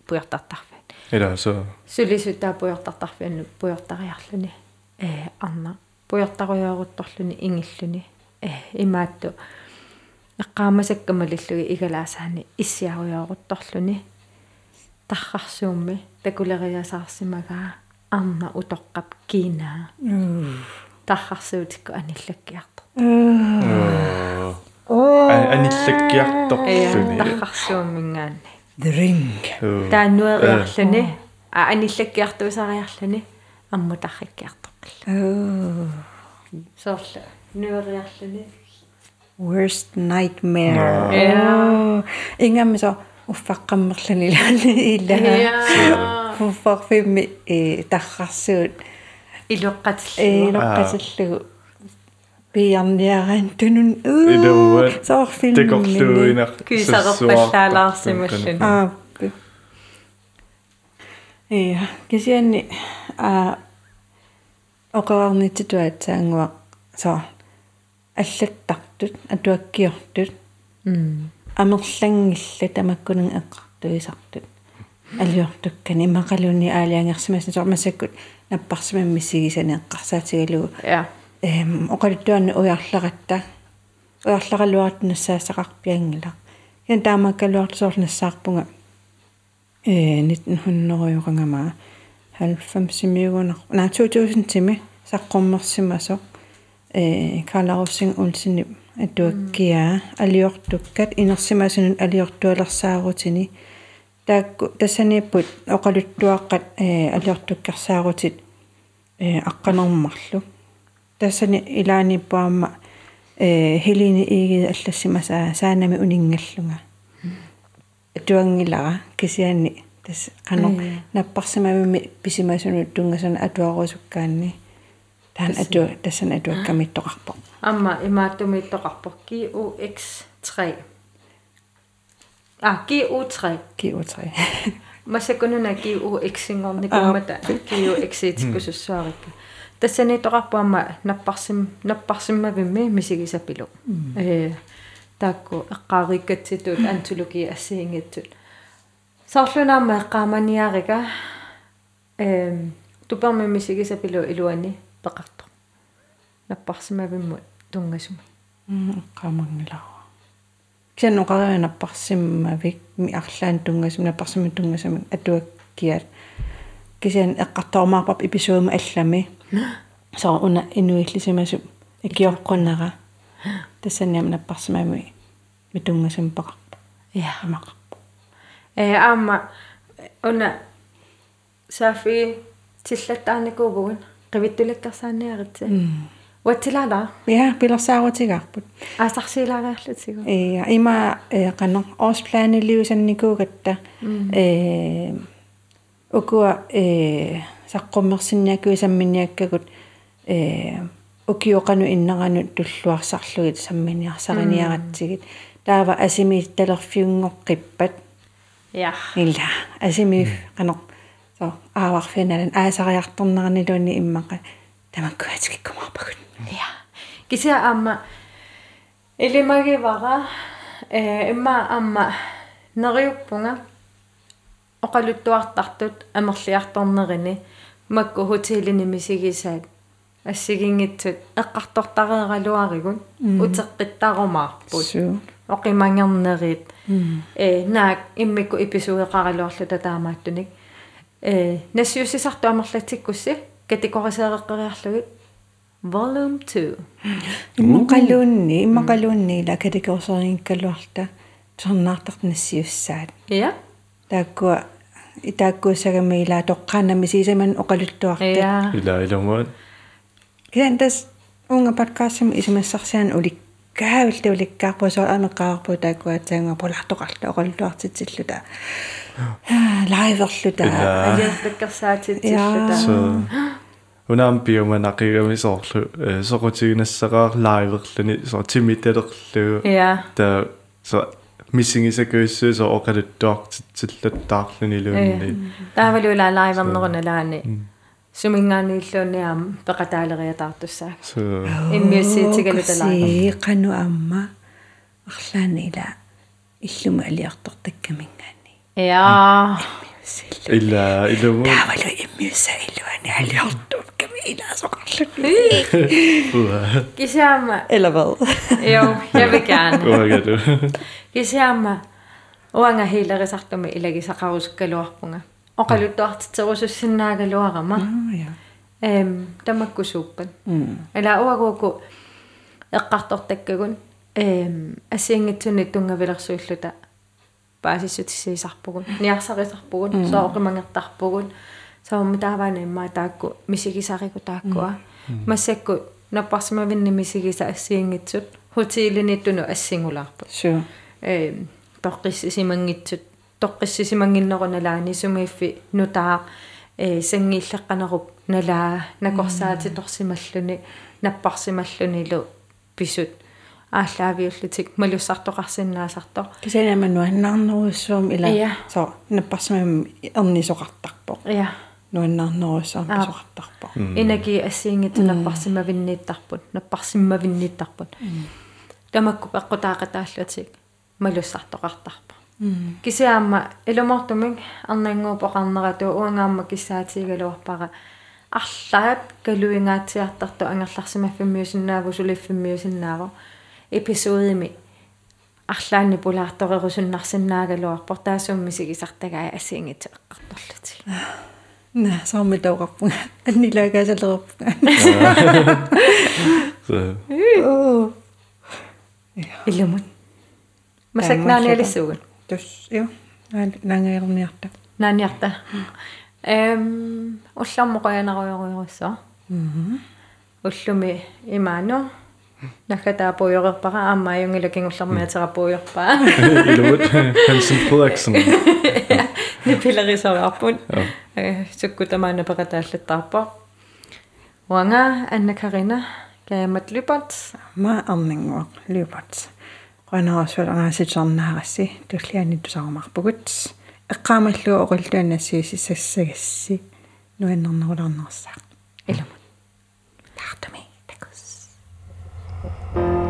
Speaker 1: пуйортартарфа
Speaker 3: илаасо
Speaker 1: сулисутаа пуйортартарфианну пуйортариарлуни э арна пуйортаруйоорутторлуни ингиллуни. Э имаатту. Эққаамасаккамалиллуги игалаасаани иссиаруйоорутторлуни таррарсуумми такулериасаарсимагаа арна утоққап кинаа таррарсуутикку аниллаккиарто
Speaker 3: аниллаккиарторлуни
Speaker 1: таррарсууммингаани
Speaker 2: the ring.
Speaker 1: Тааннуериарлуни а аниллаккиартуусариарлуни. Амму
Speaker 2: oh
Speaker 1: соорла нуериарлуни
Speaker 2: worst nightmare.
Speaker 1: Yeah.
Speaker 2: ингаммисо уффаққаммерлани илла фуффарфимми э таррарсуут
Speaker 1: илуэққатилла
Speaker 2: э лоққатиллугу пиарниаран тунун
Speaker 3: Илуат.
Speaker 2: соорфилми
Speaker 3: текорлуинар
Speaker 1: кисарерпаллаалаарсималлуни
Speaker 2: аа э кисианни а оқарнититуат саангуа со аллаттартут атуаккиортут
Speaker 1: м
Speaker 2: амерлангилла тамаккунун эққартуисартут алиортуккани мақалуни аалиангерсимасни сормасаккут наппарсимам миссигисани эққарсаатигалугу
Speaker 1: я
Speaker 2: эм оқалуттуанни уярларатта уярлагалуартнассаассақарпиангила кен таамаккалуартусоорлнассаарпунга э 1900-юрангама 90-миугунар на 2000 тими саққуммерсимасо э каларуссин улсини атуаккиа алиортуккат инерсимасунун алиортуалерсаарутини таакку тассанииппут оқалуттуаққат э алиортуккерсаарутит э аққанермарлу тассани илааниппуамма э хелини иги аллассимасаа саанами унингаллунга туангилара кисиани тас қано
Speaker 1: Ая.
Speaker 2: наппарсимавими писимасуну тунгасана атуарусуккаанни таан ату тассан атуаккамиттоқарпо
Speaker 1: амма имааттумииттоқарпо QX3 а QU3
Speaker 2: киутри
Speaker 1: масакунуна QX-ингорникуммата QX-итиккусуссуарикка тассанииттоқарпуамма наппарсим наппарсиммавимми мисигисапилу э таакку эққаариккатситуут антологи ассиингитсут соорлунаама эққааманиарика эм туперми мисигисапилу илуани пеқарто наппарсимавиммут тунгасума
Speaker 2: қамангилара киан оқарианаппарсиммавик ми арлаан тунгасум наппарсимми тунгасам атуаккиат кисиан эққартоормаарпап эпизоодма аллами. Со уна инуиллисимасу икиоққуннера тассаниам наппарсимами митунгасам пақарпа
Speaker 1: я
Speaker 2: амақарпа
Speaker 1: э аама уна сафи тиллаттаарникуугугун qivittulikkarsaanniaritsi уатсилаала?
Speaker 2: Я пилэрсааруутигаарпут
Speaker 1: аасарсилаагаарлутигу
Speaker 2: э има э канер орсплаанилиусанникуугатта э окуа э саққуммерсинниаккуисамминиаккагут э укиоқану иннерану туллуарсарлугит самминиарсариниаратсигит таава асими
Speaker 1: я
Speaker 2: illa asimi qanoq so aawарфиналан аасариарторнернилуунни иммаqa тамаккуатикиккумарпагут
Speaker 1: я кися аама элимагивара э имма аама нериуппунга оқалуттуартартут амерлиарторнерини макку хотелини мисигисаат ассигингитсут эққартортареералуаригун утеққиттарумаарпут.
Speaker 2: Су
Speaker 1: оқимангернерит э наак иммикку эпизоодеқаралуарлу татаамааттуник э насиусисарту амерлатиккусси категорисеэреққариарлугит volume 2
Speaker 2: иммақалуунни иммақалуунни ла категорисерингкалуарта торнаартарт нассиуссаат
Speaker 1: я
Speaker 2: тааккуа итааккуусагами ила тоққаанами сисаман оқалуттуарта
Speaker 1: я
Speaker 3: ила илумуат
Speaker 2: киантас унга подкастим исимассарсаан улик каавилта уликкаарпу соо амеққаарпу тааккуатаанга полартоқарла оқаллуартитсиллута лайверлута
Speaker 3: ила
Speaker 1: алиерлаккерсаатитсиллута
Speaker 3: so унам биоманақигами соорлу соқутигнассақаар лайверлани со тимиталерлу
Speaker 1: я
Speaker 3: та so миссингисакуиссуу со оқалуттуартитсиллаттаарлани луунни
Speaker 1: таавалула лайвернеруналаани сумингааниллуунниаам пеқатаалериатаартуссаа
Speaker 3: so
Speaker 1: иммиуссиитигалуталаа
Speaker 2: қану амма арлаани ила иллума алиартортаккамингаани
Speaker 1: я
Speaker 2: силлу
Speaker 3: ила илуму
Speaker 2: таавалу иммиусса иллуани алиартуукками илаасоқарлут
Speaker 1: кисяама
Speaker 2: eller hvad
Speaker 1: jo jeg vil gerne
Speaker 3: уагалу
Speaker 1: кисяама уанга хилерисартуми илагисақарускалуарпунга оқалуттуартитерусуссиннаагалуарама
Speaker 2: ja
Speaker 1: эм тамаккусууппан ала уагууку эққартортаккагун эм асиангитсуни тунгавилерсууллута паасиссутиссисарпугун ниарсарисарпугун сооқимангертарпугун саумми тааваана иммаа таакку мисигисарику тааккуа массакку наппарсимавинни мисигиса ассиангитсут хутиилиниттуну ассингулаарпут
Speaker 2: så
Speaker 1: э тоққиссисимангитсут тоққиссисимангиннеруналаани сумииффи нутаа э сангииллеққанеруп налаа накорсаати торсималлуни наппарсималлунилу писут. Ааллаавиуллутик малуссартоқарсиннаасарто
Speaker 2: кисанама нуаннаарнеруссуум ила
Speaker 1: Ja.
Speaker 2: so наппарсимам эрнисоқартарпо
Speaker 1: я
Speaker 2: нуаннаарнеруссуум
Speaker 1: Ah.
Speaker 2: писоқартарпо
Speaker 1: инаки ассиингиту наппарсимавиннииттарпут наппарсиммавиннииттарпут тамакку пеққутаақатааллутик малуссартоқартарпа кисиаама илумортумик арнангуупоқарнерату уангаама киссаатигалуарпара арлаат калуингаатсиартарту ангерларсимаффиммиусиннааву сулиффиммиусиннааву эпизоодими арлаани пулаарторерусуннарсиннаагалуарпор таасуммисигисартагаа ассиингитсу эққарторлутик
Speaker 2: на саами тауқарпунга аннилагаасалерпунга
Speaker 3: so
Speaker 2: оо
Speaker 1: илумут масакнааниалиссуугун
Speaker 2: тус ё нангаерниарта
Speaker 1: нааниарта эм уллармоқаянеруйоруйоруссоо уллуми имаану накатаа пуйорерпара аама юнгилакингуллармиатера пуйорпаа
Speaker 3: илумут Hansen Frederiksen
Speaker 1: нипилерисориарпут э суккутамаана пекатааллаттаарпа уанга анна карина каямат липат
Speaker 2: ма арнингуа липат ванаасулерааситарнаарасси туллиани тусармарпугут эққаамаллуа оқуллуаннассииси сассагасси нуаннернеруларнерсаа
Speaker 1: илумут
Speaker 2: таартуми такус Thank you.